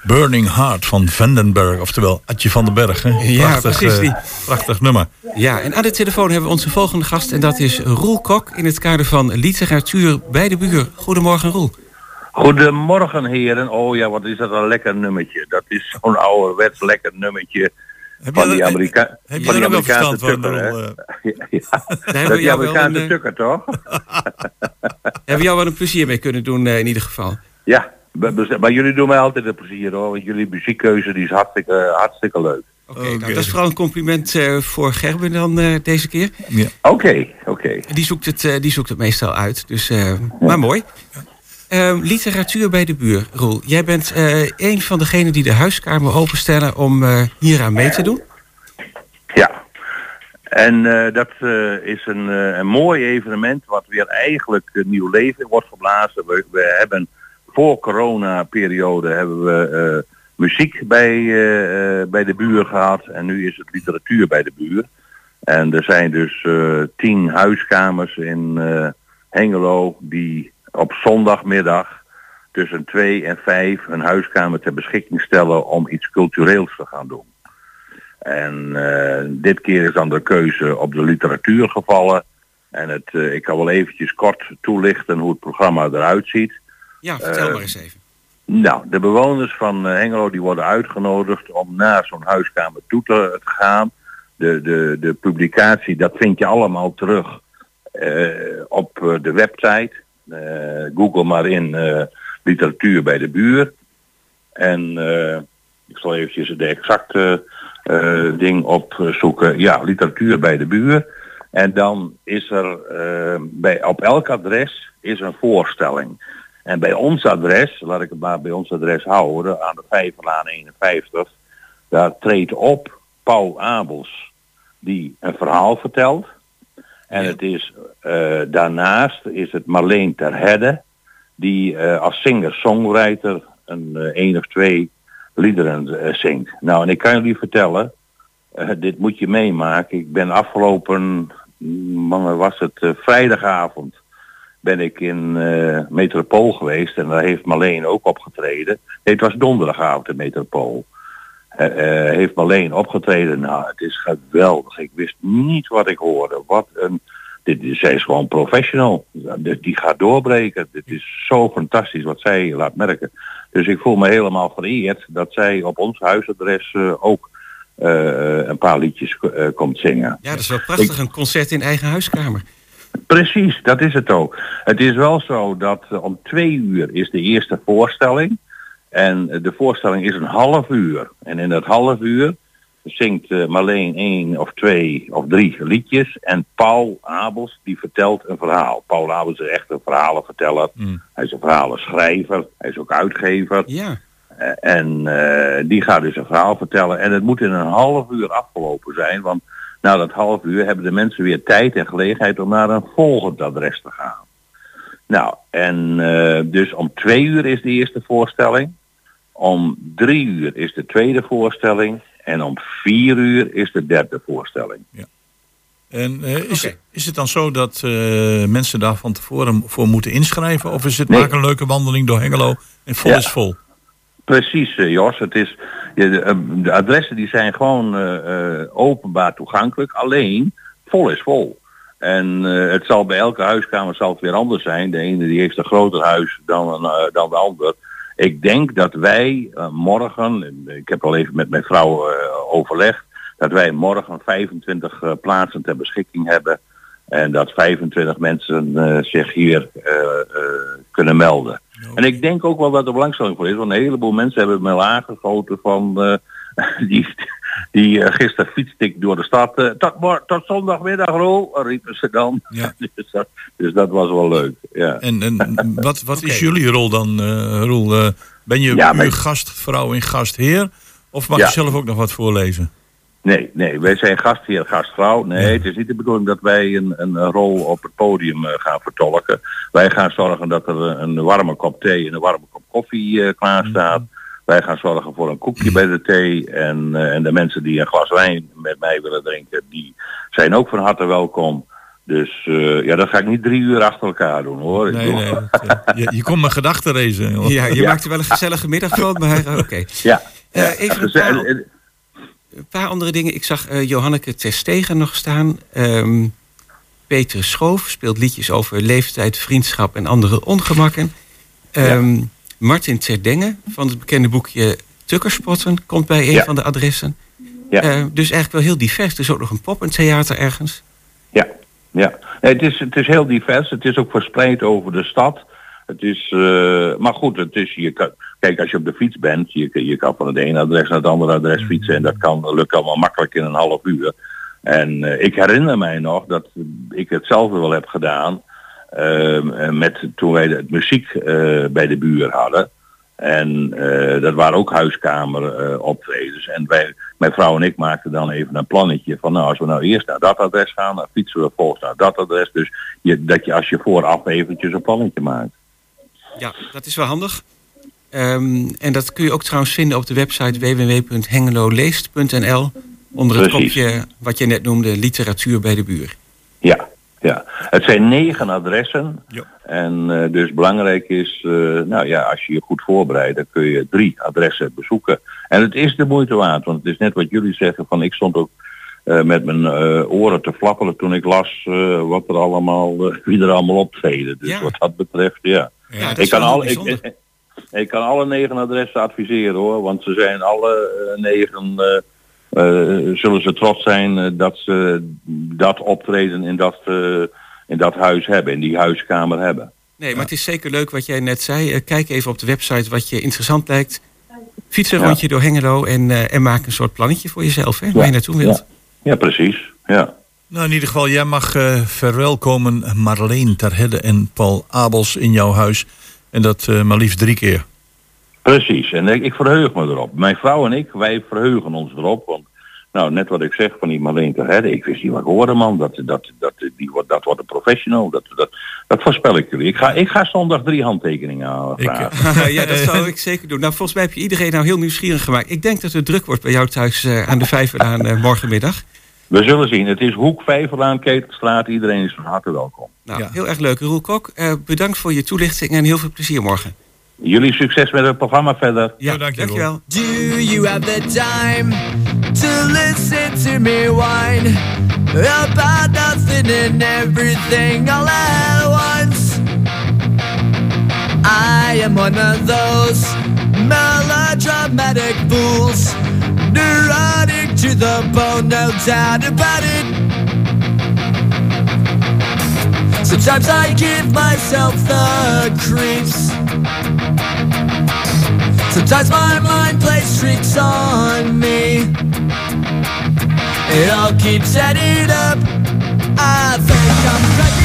Burning Heart van Vandenberg, oftewel Adje van den Berg. Hè? Ja, precies. Die. prachtig nummer. Ja, en aan de telefoon hebben we onze volgende gast en dat is Roel Kok in het kader van literatuur bij de buur. Goedemorgen Roel. Goedemorgen heren. Oh ja, wat is dat een lekker nummertje. Dat is zo'n ouderwets lekker nummertje. Heb van die, Amerika heb van die Amerikaanse tukker, hè? ja, ja. Dat die Amerikaanse een, tukker, toch? hebben we jou wel een plezier mee kunnen doen uh, in ieder geval? Ja, maar jullie doen mij altijd een plezier hoor. Want jullie muziekkeuze die is hartstikke, hartstikke leuk. Oké, okay, nou, dat is vooral een compliment uh, voor Gerben dan uh, deze keer. Ja. Oké, okay, oké. Okay. Die, zoekt het, uh, die zoekt het meestal uit, dus, ja. maar mooi. Ehm, literatuur bij de buur, Roel. Jij bent uh, een van degenen die de huiskamer openstellen om uh, hier aan mee te doen. Ja, en uh, dat is een, een mooi evenement wat weer eigenlijk een nieuw leven wordt geblazen. We, we hebben voor corona-periode hebben we muziek bij, bij de buur gehad en nu is het literatuur bij de buur. En er zijn dus tien huiskamers in Hengelo die op zondagmiddag tussen 2 en 5 een huiskamer ter beschikking stellen om iets cultureels te gaan doen. En dit keer is dan de keuze op de literatuur gevallen. En het, ik kan wel eventjes kort toelichten hoe het programma eruit ziet. Ja, vertel uh, maar eens even. Nou, de bewoners van Hengelo die worden uitgenodigd om naar zo'n huiskamer toe te, gaan. De, de, de publicatie, dat vind je allemaal terug op de website. Eh, Google maar in eh, literatuur bij de buur. En eh, ik zal eventjes de exacte ding opzoeken. Ja, literatuur bij de buur. En dan is er bij, op elk adres is een voorstelling. En bij ons adres, laat ik het maar bij ons adres houden, aan de Vijverlaan 51, daar treedt op Paul Abels, die een verhaal vertelt. En het is, uh, daarnaast is het Marleen Terhedde, die uh, als singer-songwriter een uh, één of twee liederen zingt. Nou, en ik kan jullie vertellen, dit moet je meemaken. Ik ben afgelopen, man, was het vrijdagavond, ben ik in Metropool geweest en daar heeft Marleen ook opgetreden. Nee, het was donderdagavond in Metropool. Uh, heeft alleen opgetreden. Nou, het is geweldig. Ik wist niet wat ik hoorde. Wat een... Dit, zij is gewoon professional. Die gaat doorbreken. Dit is zo fantastisch wat zij laat merken. Dus ik voel me helemaal vereerd dat zij op ons huisadres ook een paar liedjes komt zingen. Ja, dat is wel prachtig. Ik... Een concert in eigen huiskamer. Precies, dat is het ook. Het is wel zo dat om twee uur is de eerste voorstelling. En de voorstelling is een half uur. En in dat half uur zingt uh, Marleen één of twee of drie liedjes. En Paul Abels die vertelt een verhaal. Paul Abels is echt een verhalenverteller. Mm. Hij is een verhalenschrijver. Hij is ook uitgever. Ja. Uh, en uh, die gaat dus een verhaal vertellen. En het moet in een half uur afgelopen zijn. Want na dat half uur hebben de mensen weer tijd en gelegenheid om naar een volgend adres te gaan. Nou, en dus om twee uur is de eerste voorstelling. Om drie uur is de tweede voorstelling. En om vier uur is de derde voorstelling. Ja. En uh, is, okay. is het dan zo dat uh, mensen daar van tevoren voor moeten inschrijven? Of is het nee. maak een leuke wandeling door Hengelo en vol ja. is vol? Precies, uh, Jos. Het is, de, de, adressen die zijn gewoon openbaar toegankelijk. Alleen, vol is vol. En het zal bij elke huiskamer zal het weer anders zijn. De ene die heeft een groter huis dan, dan de ander. Ik denk dat wij morgen, ik heb al even met mijn vrouw overlegd, dat wij morgen 25 uh, plaatsen ter beschikking hebben. En dat 25 mensen zich hier kunnen melden. Okay. En ik denk ook wel dat er belangstelling voor is. Want een heleboel mensen hebben me aangegoten van die, die uh, gisteren fietste ik door de stad. Uh, tot, tot zondagmiddag, Roel, riepen ze dan. Ja. dus, dat, dus, dat, was wel leuk. Ja. En, en wat, wat okay. is jullie rol dan, uh, Roel? ben je ja, uw gastvrouw en gastheer? Of mag ja. je zelf ook nog wat voorlezen? Nee, nee, wij zijn gastheer, gastvrouw. Nee, ja. het is niet de bedoeling dat wij een, een rol op het podium gaan vertolken. Wij gaan zorgen dat er een warme kop thee en een warme kop koffie klaar staat. -hmm. Wij gaan zorgen voor een koekje bij de thee. En, uh, en de mensen die een glas wijn met mij willen drinken, die zijn ook van harte welkom. Dus uh, ja, dat ga ik niet drie uur achter elkaar doen hoor. Nee, nee. je, je komt mijn gedachten racen. Hoor. Ja, je maakt er wel een gezellige middag van, maar oké. Ja. Uh, even een paar, een paar, andere dingen. Ik zag uh, Johanneke Terstegen nog staan. Um, Peter Schoof speelt liedjes over leeftijd, vriendschap en andere ongemakken. Um, ja. Martin Terdenge van het bekende boekje Tukkerspotten komt bij een ja. van de adressen. Ja. Uh, dus eigenlijk wel heel divers. Er is ook nog een poppentheater ergens. Ja, ja. Nee, het, is, het is heel divers. Het is ook verspreid over de stad. Het is, uh, maar goed, het is, je kan, kijk, als je op de fiets bent, je, je kan van het ene adres naar het andere adres fietsen en dat kan lukt allemaal makkelijk in een half uur. En uh, ik herinner mij nog dat ik hetzelfde wel heb gedaan uh, met toen wij het muziek uh, bij de buur hadden. En dat waren ook huiskamer uh, optredens. En wij, mijn vrouw en ik maakten dan even een plannetje van nou als we nou eerst naar dat adres gaan, dan fietsen we vervolgens naar dat adres. Dus je, dat je als je vooraf eventjes een plannetje maakt. Ja, dat is wel handig. Um, en dat kun je ook trouwens vinden op de website www.hengeloleest.nl onder het Precies. kopje wat je net noemde, literatuur bij de buur. Ja, ja. Het zijn negen adressen. Ja. En uh, dus belangrijk is, uh, nou ja, als je je goed voorbereidt, dan kun je drie adressen bezoeken. En het is de moeite waard, want het is net wat jullie zeggen, van ik stond ook uh, met mijn oren te flapperen toen ik las wat er allemaal, wie er allemaal optreden. Dus Ja. wat dat betreft, ja. Ja, dat ik, is kan al, bijzonder. ik, ik, kan alle negen adressen adviseren hoor, want ze zijn alle eh, negen, eh, eh, zullen ze trots zijn dat ze dat optreden in dat, eh, in dat huis hebben, in die huiskamer hebben. Nee, maar het is zeker leuk wat jij net zei. Kijk even op de website wat je interessant lijkt. Fiets een Ja. rondje door Hengelo en, eh, en maak een soort plannetje voor jezelf, hè, waar je naartoe wilt. Ja, precies. Ja. Nou, in ieder geval, jij mag eh, verwelkomen Marleen Terhedde en Paul Abels in jouw huis. En dat eh, maar liefst drie keer. Precies, en ik, ik verheug me erop. Mijn vrouw en ik, wij verheugen ons erop. Want, nou, net wat ik zeg van die Marleen Terhedde, ik wist niet wat ik hoorde, man. Dat, dat, dat, die, wordt- dat wordt een professional. Dat, dat, dat voorspel ik jullie. Ik ga, ik ga zondag drie handtekeningen aan Ik, vragen. ja, dat zou ik zeker doen. Nou, volgens mij heb je iedereen nou heel nieuwsgierig gemaakt. Ik denk dat het druk wordt bij jou thuis eh, aan de Vijverlaan eh, morgenmiddag. We zullen zien. Het is Hoek Vijverlaan, Ketelstraat. Iedereen is van harte welkom. Nou, Ja. heel erg leuk. Roel Kok, eh, bedankt voor je toelichting en heel veel plezier morgen. Jullie succes met het programma verder. Ja, Ja, dank je, dankjewel. Do you have the time to listen to me whine about nothing and everything all at once? I am one of those melodramatic fools, neurotic to the bone, no doubt about it. Sometimes I give myself the creeps. Sometimes my mind plays tricks on me. It all keeps adding up. I think I'm cracking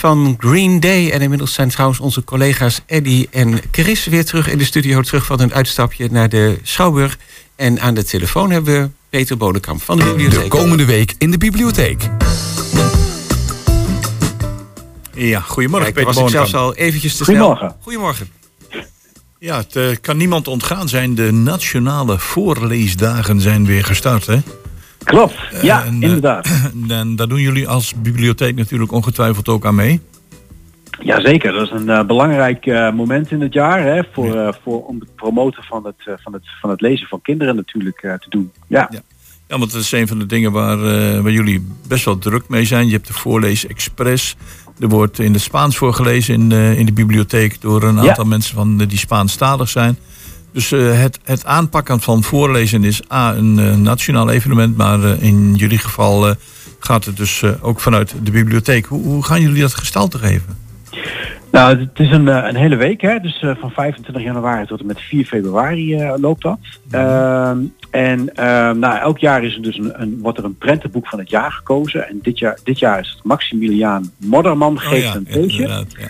van Green Day. En inmiddels zijn trouwens onze collega's Eddie en Chris weer terug in de studio. Terug van een uitstapje naar de Schouwburg. En aan de telefoon hebben we Peter Bodekamp van de bibliotheek. De komende week in de bibliotheek. Ja, goedemorgen Kijk, Peter was ik Boonkamp. zelfs al eventjes te Goedemorgen. snel. Goedemorgen. Ja, het eh, kan niemand ontgaan zijn. De nationale voorleesdagen zijn weer gestart, hè? Klopt, ja, En, eh, inderdaad. En daar doen jullie als bibliotheek natuurlijk ongetwijfeld ook aan mee. Jazeker, dat is een eh, belangrijk eh, moment in het jaar hè, voor, voor, om het promoten van het, van, het, van het lezen van kinderen natuurlijk te doen. Ja. Ja. Ja, want dat is een van de dingen waar, waar jullie best wel druk mee zijn. Je hebt de Voorlees Express. Er wordt in het Spaans voorgelezen in, in de bibliotheek door een Ja. aantal mensen van, die Spaanstalig zijn. Dus eh, het, het aanpakken van voorlezen is A, een eh, nationaal evenement, maar eh, in jullie geval gaat het dus ook vanuit de bibliotheek. Hoe, hoe gaan jullie dat gestalte geven? Nou, het is een, een hele week, hè? dus van 25 januari tot en met 4 februari loopt dat. Ehm, en ehm, nou, elk jaar is er dus een, een, wordt er een prentenboek van het jaar gekozen. En dit jaar, dit jaar is het Maximiliaan Modderman geeft Oh ja, een inderdaad, ja.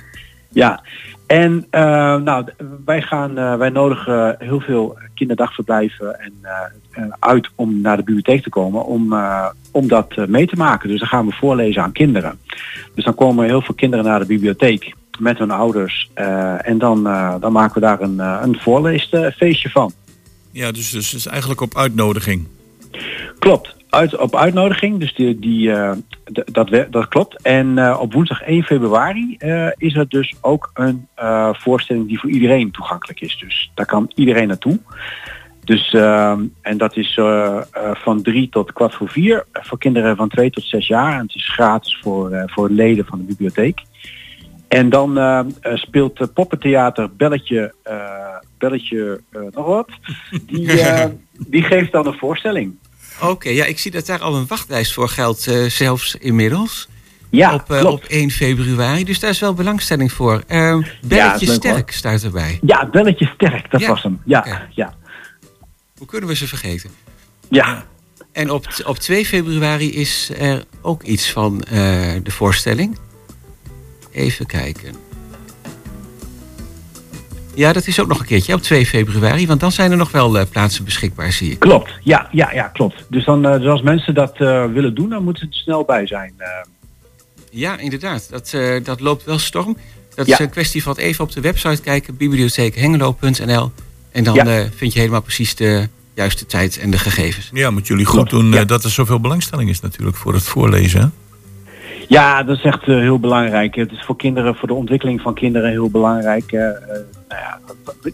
Ja, en eh, nou, wij, gaan, eh, wij nodigen heel veel kinderdagverblijven en, eh, uit om naar de bibliotheek te komen om, om dat mee te maken. Dus dan gaan we voorlezen aan kinderen. Dus dan komen heel veel kinderen naar de bibliotheek met hun ouders en dan, dan maken we daar een, een voorleesfeestje van. Ja, dus, dus het is eigenlijk op uitnodiging. Klopt, uit, op uitnodiging, dus die, die, eh, dat, dat klopt. En eh, op woensdag 1 februari eh, is er dus ook een voorstelling die voor iedereen toegankelijk is. Dus daar kan iedereen naartoe. Dus, en dat is van drie tot kwart voor vier eh, voor kinderen van twee tot zes jaar. En het is gratis voor, voor leden van de bibliotheek. En dan eh, speelt poppentheater Belletje, Belletje nog wat. Die, die geeft dan een voorstelling. Oké, ja, ik zie dat daar al een wachtlijst voor geldt, eh, zelfs inmiddels. Ja, op, eh, klopt. op 1 februari. Dus daar is wel belangstelling voor. Is Belletje Sterk staat erbij. Ja, belletje sterk, dat Ja. was hem. Ja, ja, Hoe kunnen we ze vergeten? ja. En op, op 2 februari is er ook iets van de voorstelling. Even kijken. Ja, dat is ook nog een keertje op 2 februari. Want dan zijn er nog wel eh, plaatsen beschikbaar, zie ik. Klopt, ja, ja, ja, klopt. Dus, dan, eh, dus als mensen dat eh, willen doen, dan moeten ze er snel bij zijn. Ja, inderdaad. Dat, eh, dat loopt wel storm. Dat Ja. is een kwestie van even op de website kijken. bibliotheekhengelo.nl En dan Ja. eh, vind je helemaal precies de juiste tijd en de gegevens. Ja, moet jullie goed Klopt, doen ja. dat er zoveel belangstelling is natuurlijk voor het voorlezen. Ja, dat is echt eh, heel belangrijk. Het is voor kinderen, voor de ontwikkeling van kinderen heel belangrijk. eh, eh, nou ja,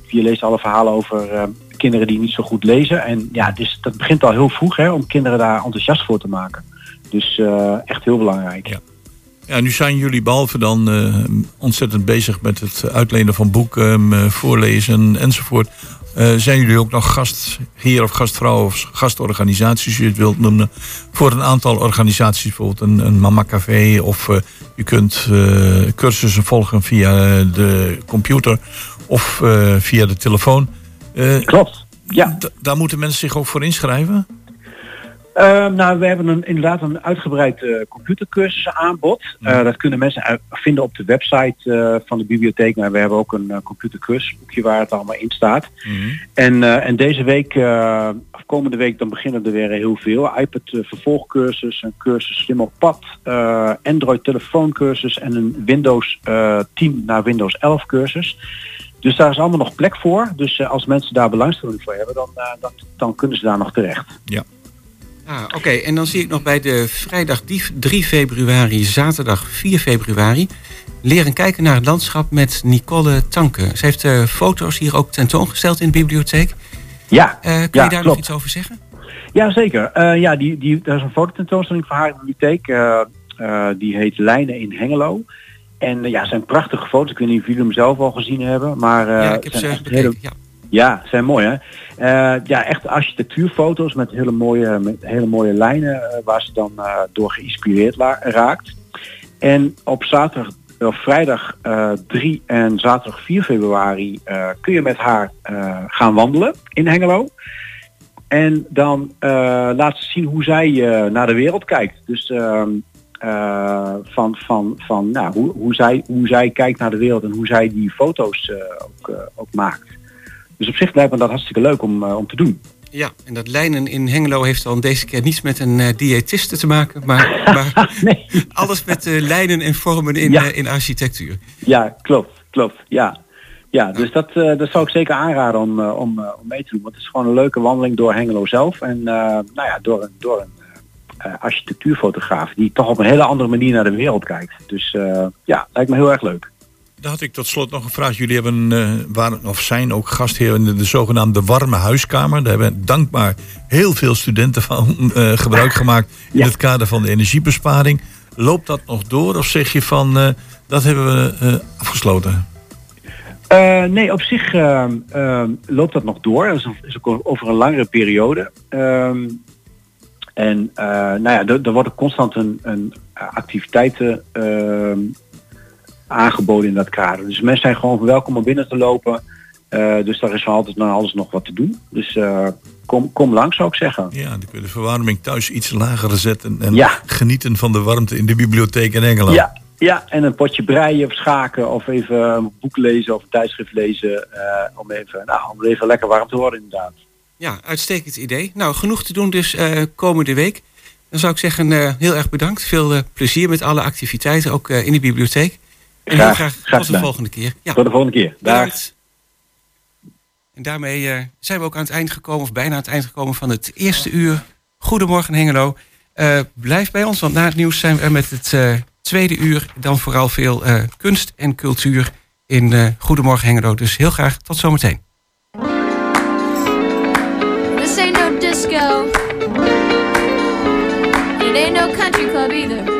je leest alle verhalen over kinderen die niet zo goed lezen. En ja, dat begint al heel vroeg hè, om kinderen daar enthousiast voor te maken. Dus echt heel belangrijk. Ja. Ja, nu zijn jullie behalve dan eh, ontzettend bezig met het uitlenen van boeken, eh, voorlezen enzovoort. Eh, zijn jullie ook nog gastheer of gastvrouw of gastorganisaties, als je het wilt noemen, voor een aantal organisaties, bijvoorbeeld een, een Mama Café of je kunt cursussen volgen via de computer of via de telefoon. Klopt. Ja. daar moeten mensen zich ook voor inschrijven? Eh, nou, we hebben een, inderdaad een uitgebreid eh computercursus aanbod. Eh, dat kunnen mensen uit- vinden op de website eh, van de bibliotheek. Maar we hebben ook een uh, computercursusboekje waar het allemaal in staat. En, eh, en deze week, eh, of komende week, dan beginnen er weer heel veel. iPad eh, vervolgcursus, een cursus slim op pad, eh, Android telefooncursus en een Windows eh 10 naar Windows 11 cursus. Dus daar is allemaal nog plek voor. Dus eh, als mensen daar belangstelling voor hebben, dan, eh, dan, dan kunnen ze daar nog terecht. Ja. Ah, Oké, en dan zie ik nog bij de vrijdag die- 3 februari, zaterdag 4 februari... leren kijken naar het landschap met Nicole Tanke. Ze heeft eh, foto's hier ook tentoongesteld in de bibliotheek. Ja, Eh, kun ja, je daar nog iets over zeggen? Ja, zeker. Eh, ja, die, die, daar is een fototentoonstelling van haar in de bibliotheek. Die heet Lijnen in Hengelo. En ja, het zijn prachtige foto's. Ik weet niet of jullie hem zelf al gezien hebben. Maar ja, ik heb ze hele- Ja. Ja, zijn mooi hè. Eh, ja, echt architectuurfoto's met hele mooie, met hele mooie lijnen eh, waar ze dan eh, door geïnspireerd raakt. En op zaterdag of vrijdag eh 3 en zaterdag 4 februari kun je met haar gaan wandelen in Hengelo. En dan laat ze zien hoe zij naar de wereld kijkt. Dus ehm, van, van, van nou, hoe, hoe, zij, hoe zij kijkt naar de wereld en hoe zij die foto's ook, ook maakt. Dus op zich lijkt me dat hartstikke leuk om, om te doen. Ja, en dat lijnen in Hengelo heeft dan deze keer niets met een uh, diëtiste te maken, maar, maar nee. alles met uh, lijnen en vormen in, ja. uh, in architectuur. Ja, klopt, klopt. Ja, ja dus dat, dat zou ik zeker aanraden om, om, om mee te doen. Want het is gewoon een leuke wandeling door Hengelo zelf en nou ja, door een, door een architectuurfotograaf die toch op een hele andere manier naar de wereld kijkt. Dus ja, lijkt me heel erg leuk. Had ik tot slot nog een vraag. Jullie hebben, uh, waren of zijn ook gastheer in de, de, zogenaamde warme huiskamer. Daar hebben dankbaar heel veel studenten van uh, gebruik gemaakt in het kader van de energiebesparing. Loopt dat nog door of zeg je van uh, dat hebben we afgesloten? nee, op zich loopt dat nog door. Dat is, is ook over een langere periode. Ehm, en nou ja, er, er worden constant een, een activiteiten ehm, aangeboden in dat kader. Dus mensen zijn gewoon welkom om binnen te lopen. Uh, dus daar is van altijd naar alles nog wat te doen. Dus uh, kom, kom langs zou ik zeggen. Ja, dan kun je de verwarming thuis iets lager zetten en ja. genieten van de warmte in de bibliotheek in Engeland. Ja, ja, en een potje breien of schaken of even een boek lezen of een tijdschrift lezen. Uh, om, even, nou, om even lekker warm te worden inderdaad. Ja, uitstekend idee. Nou, genoeg te doen dus komende week. Dan zou ik zeggen, heel erg bedankt. Veel plezier met alle activiteiten, ook in de bibliotheek. En heel graag, graag tot de volgende keer. Ja. Tot de volgende keer. Dag. En daarmee uh, zijn we ook aan het eind gekomen, of bijna aan het eind gekomen van het eerste uur. Goedemorgen Hengelo. Uh, blijf bij ons, want na het nieuws zijn we er met het uh, tweede uur. Dan vooral veel kunst en cultuur in Goedemorgen Hengelo. Dus heel graag tot zometeen. This ain't no disco. It ain't no country club either.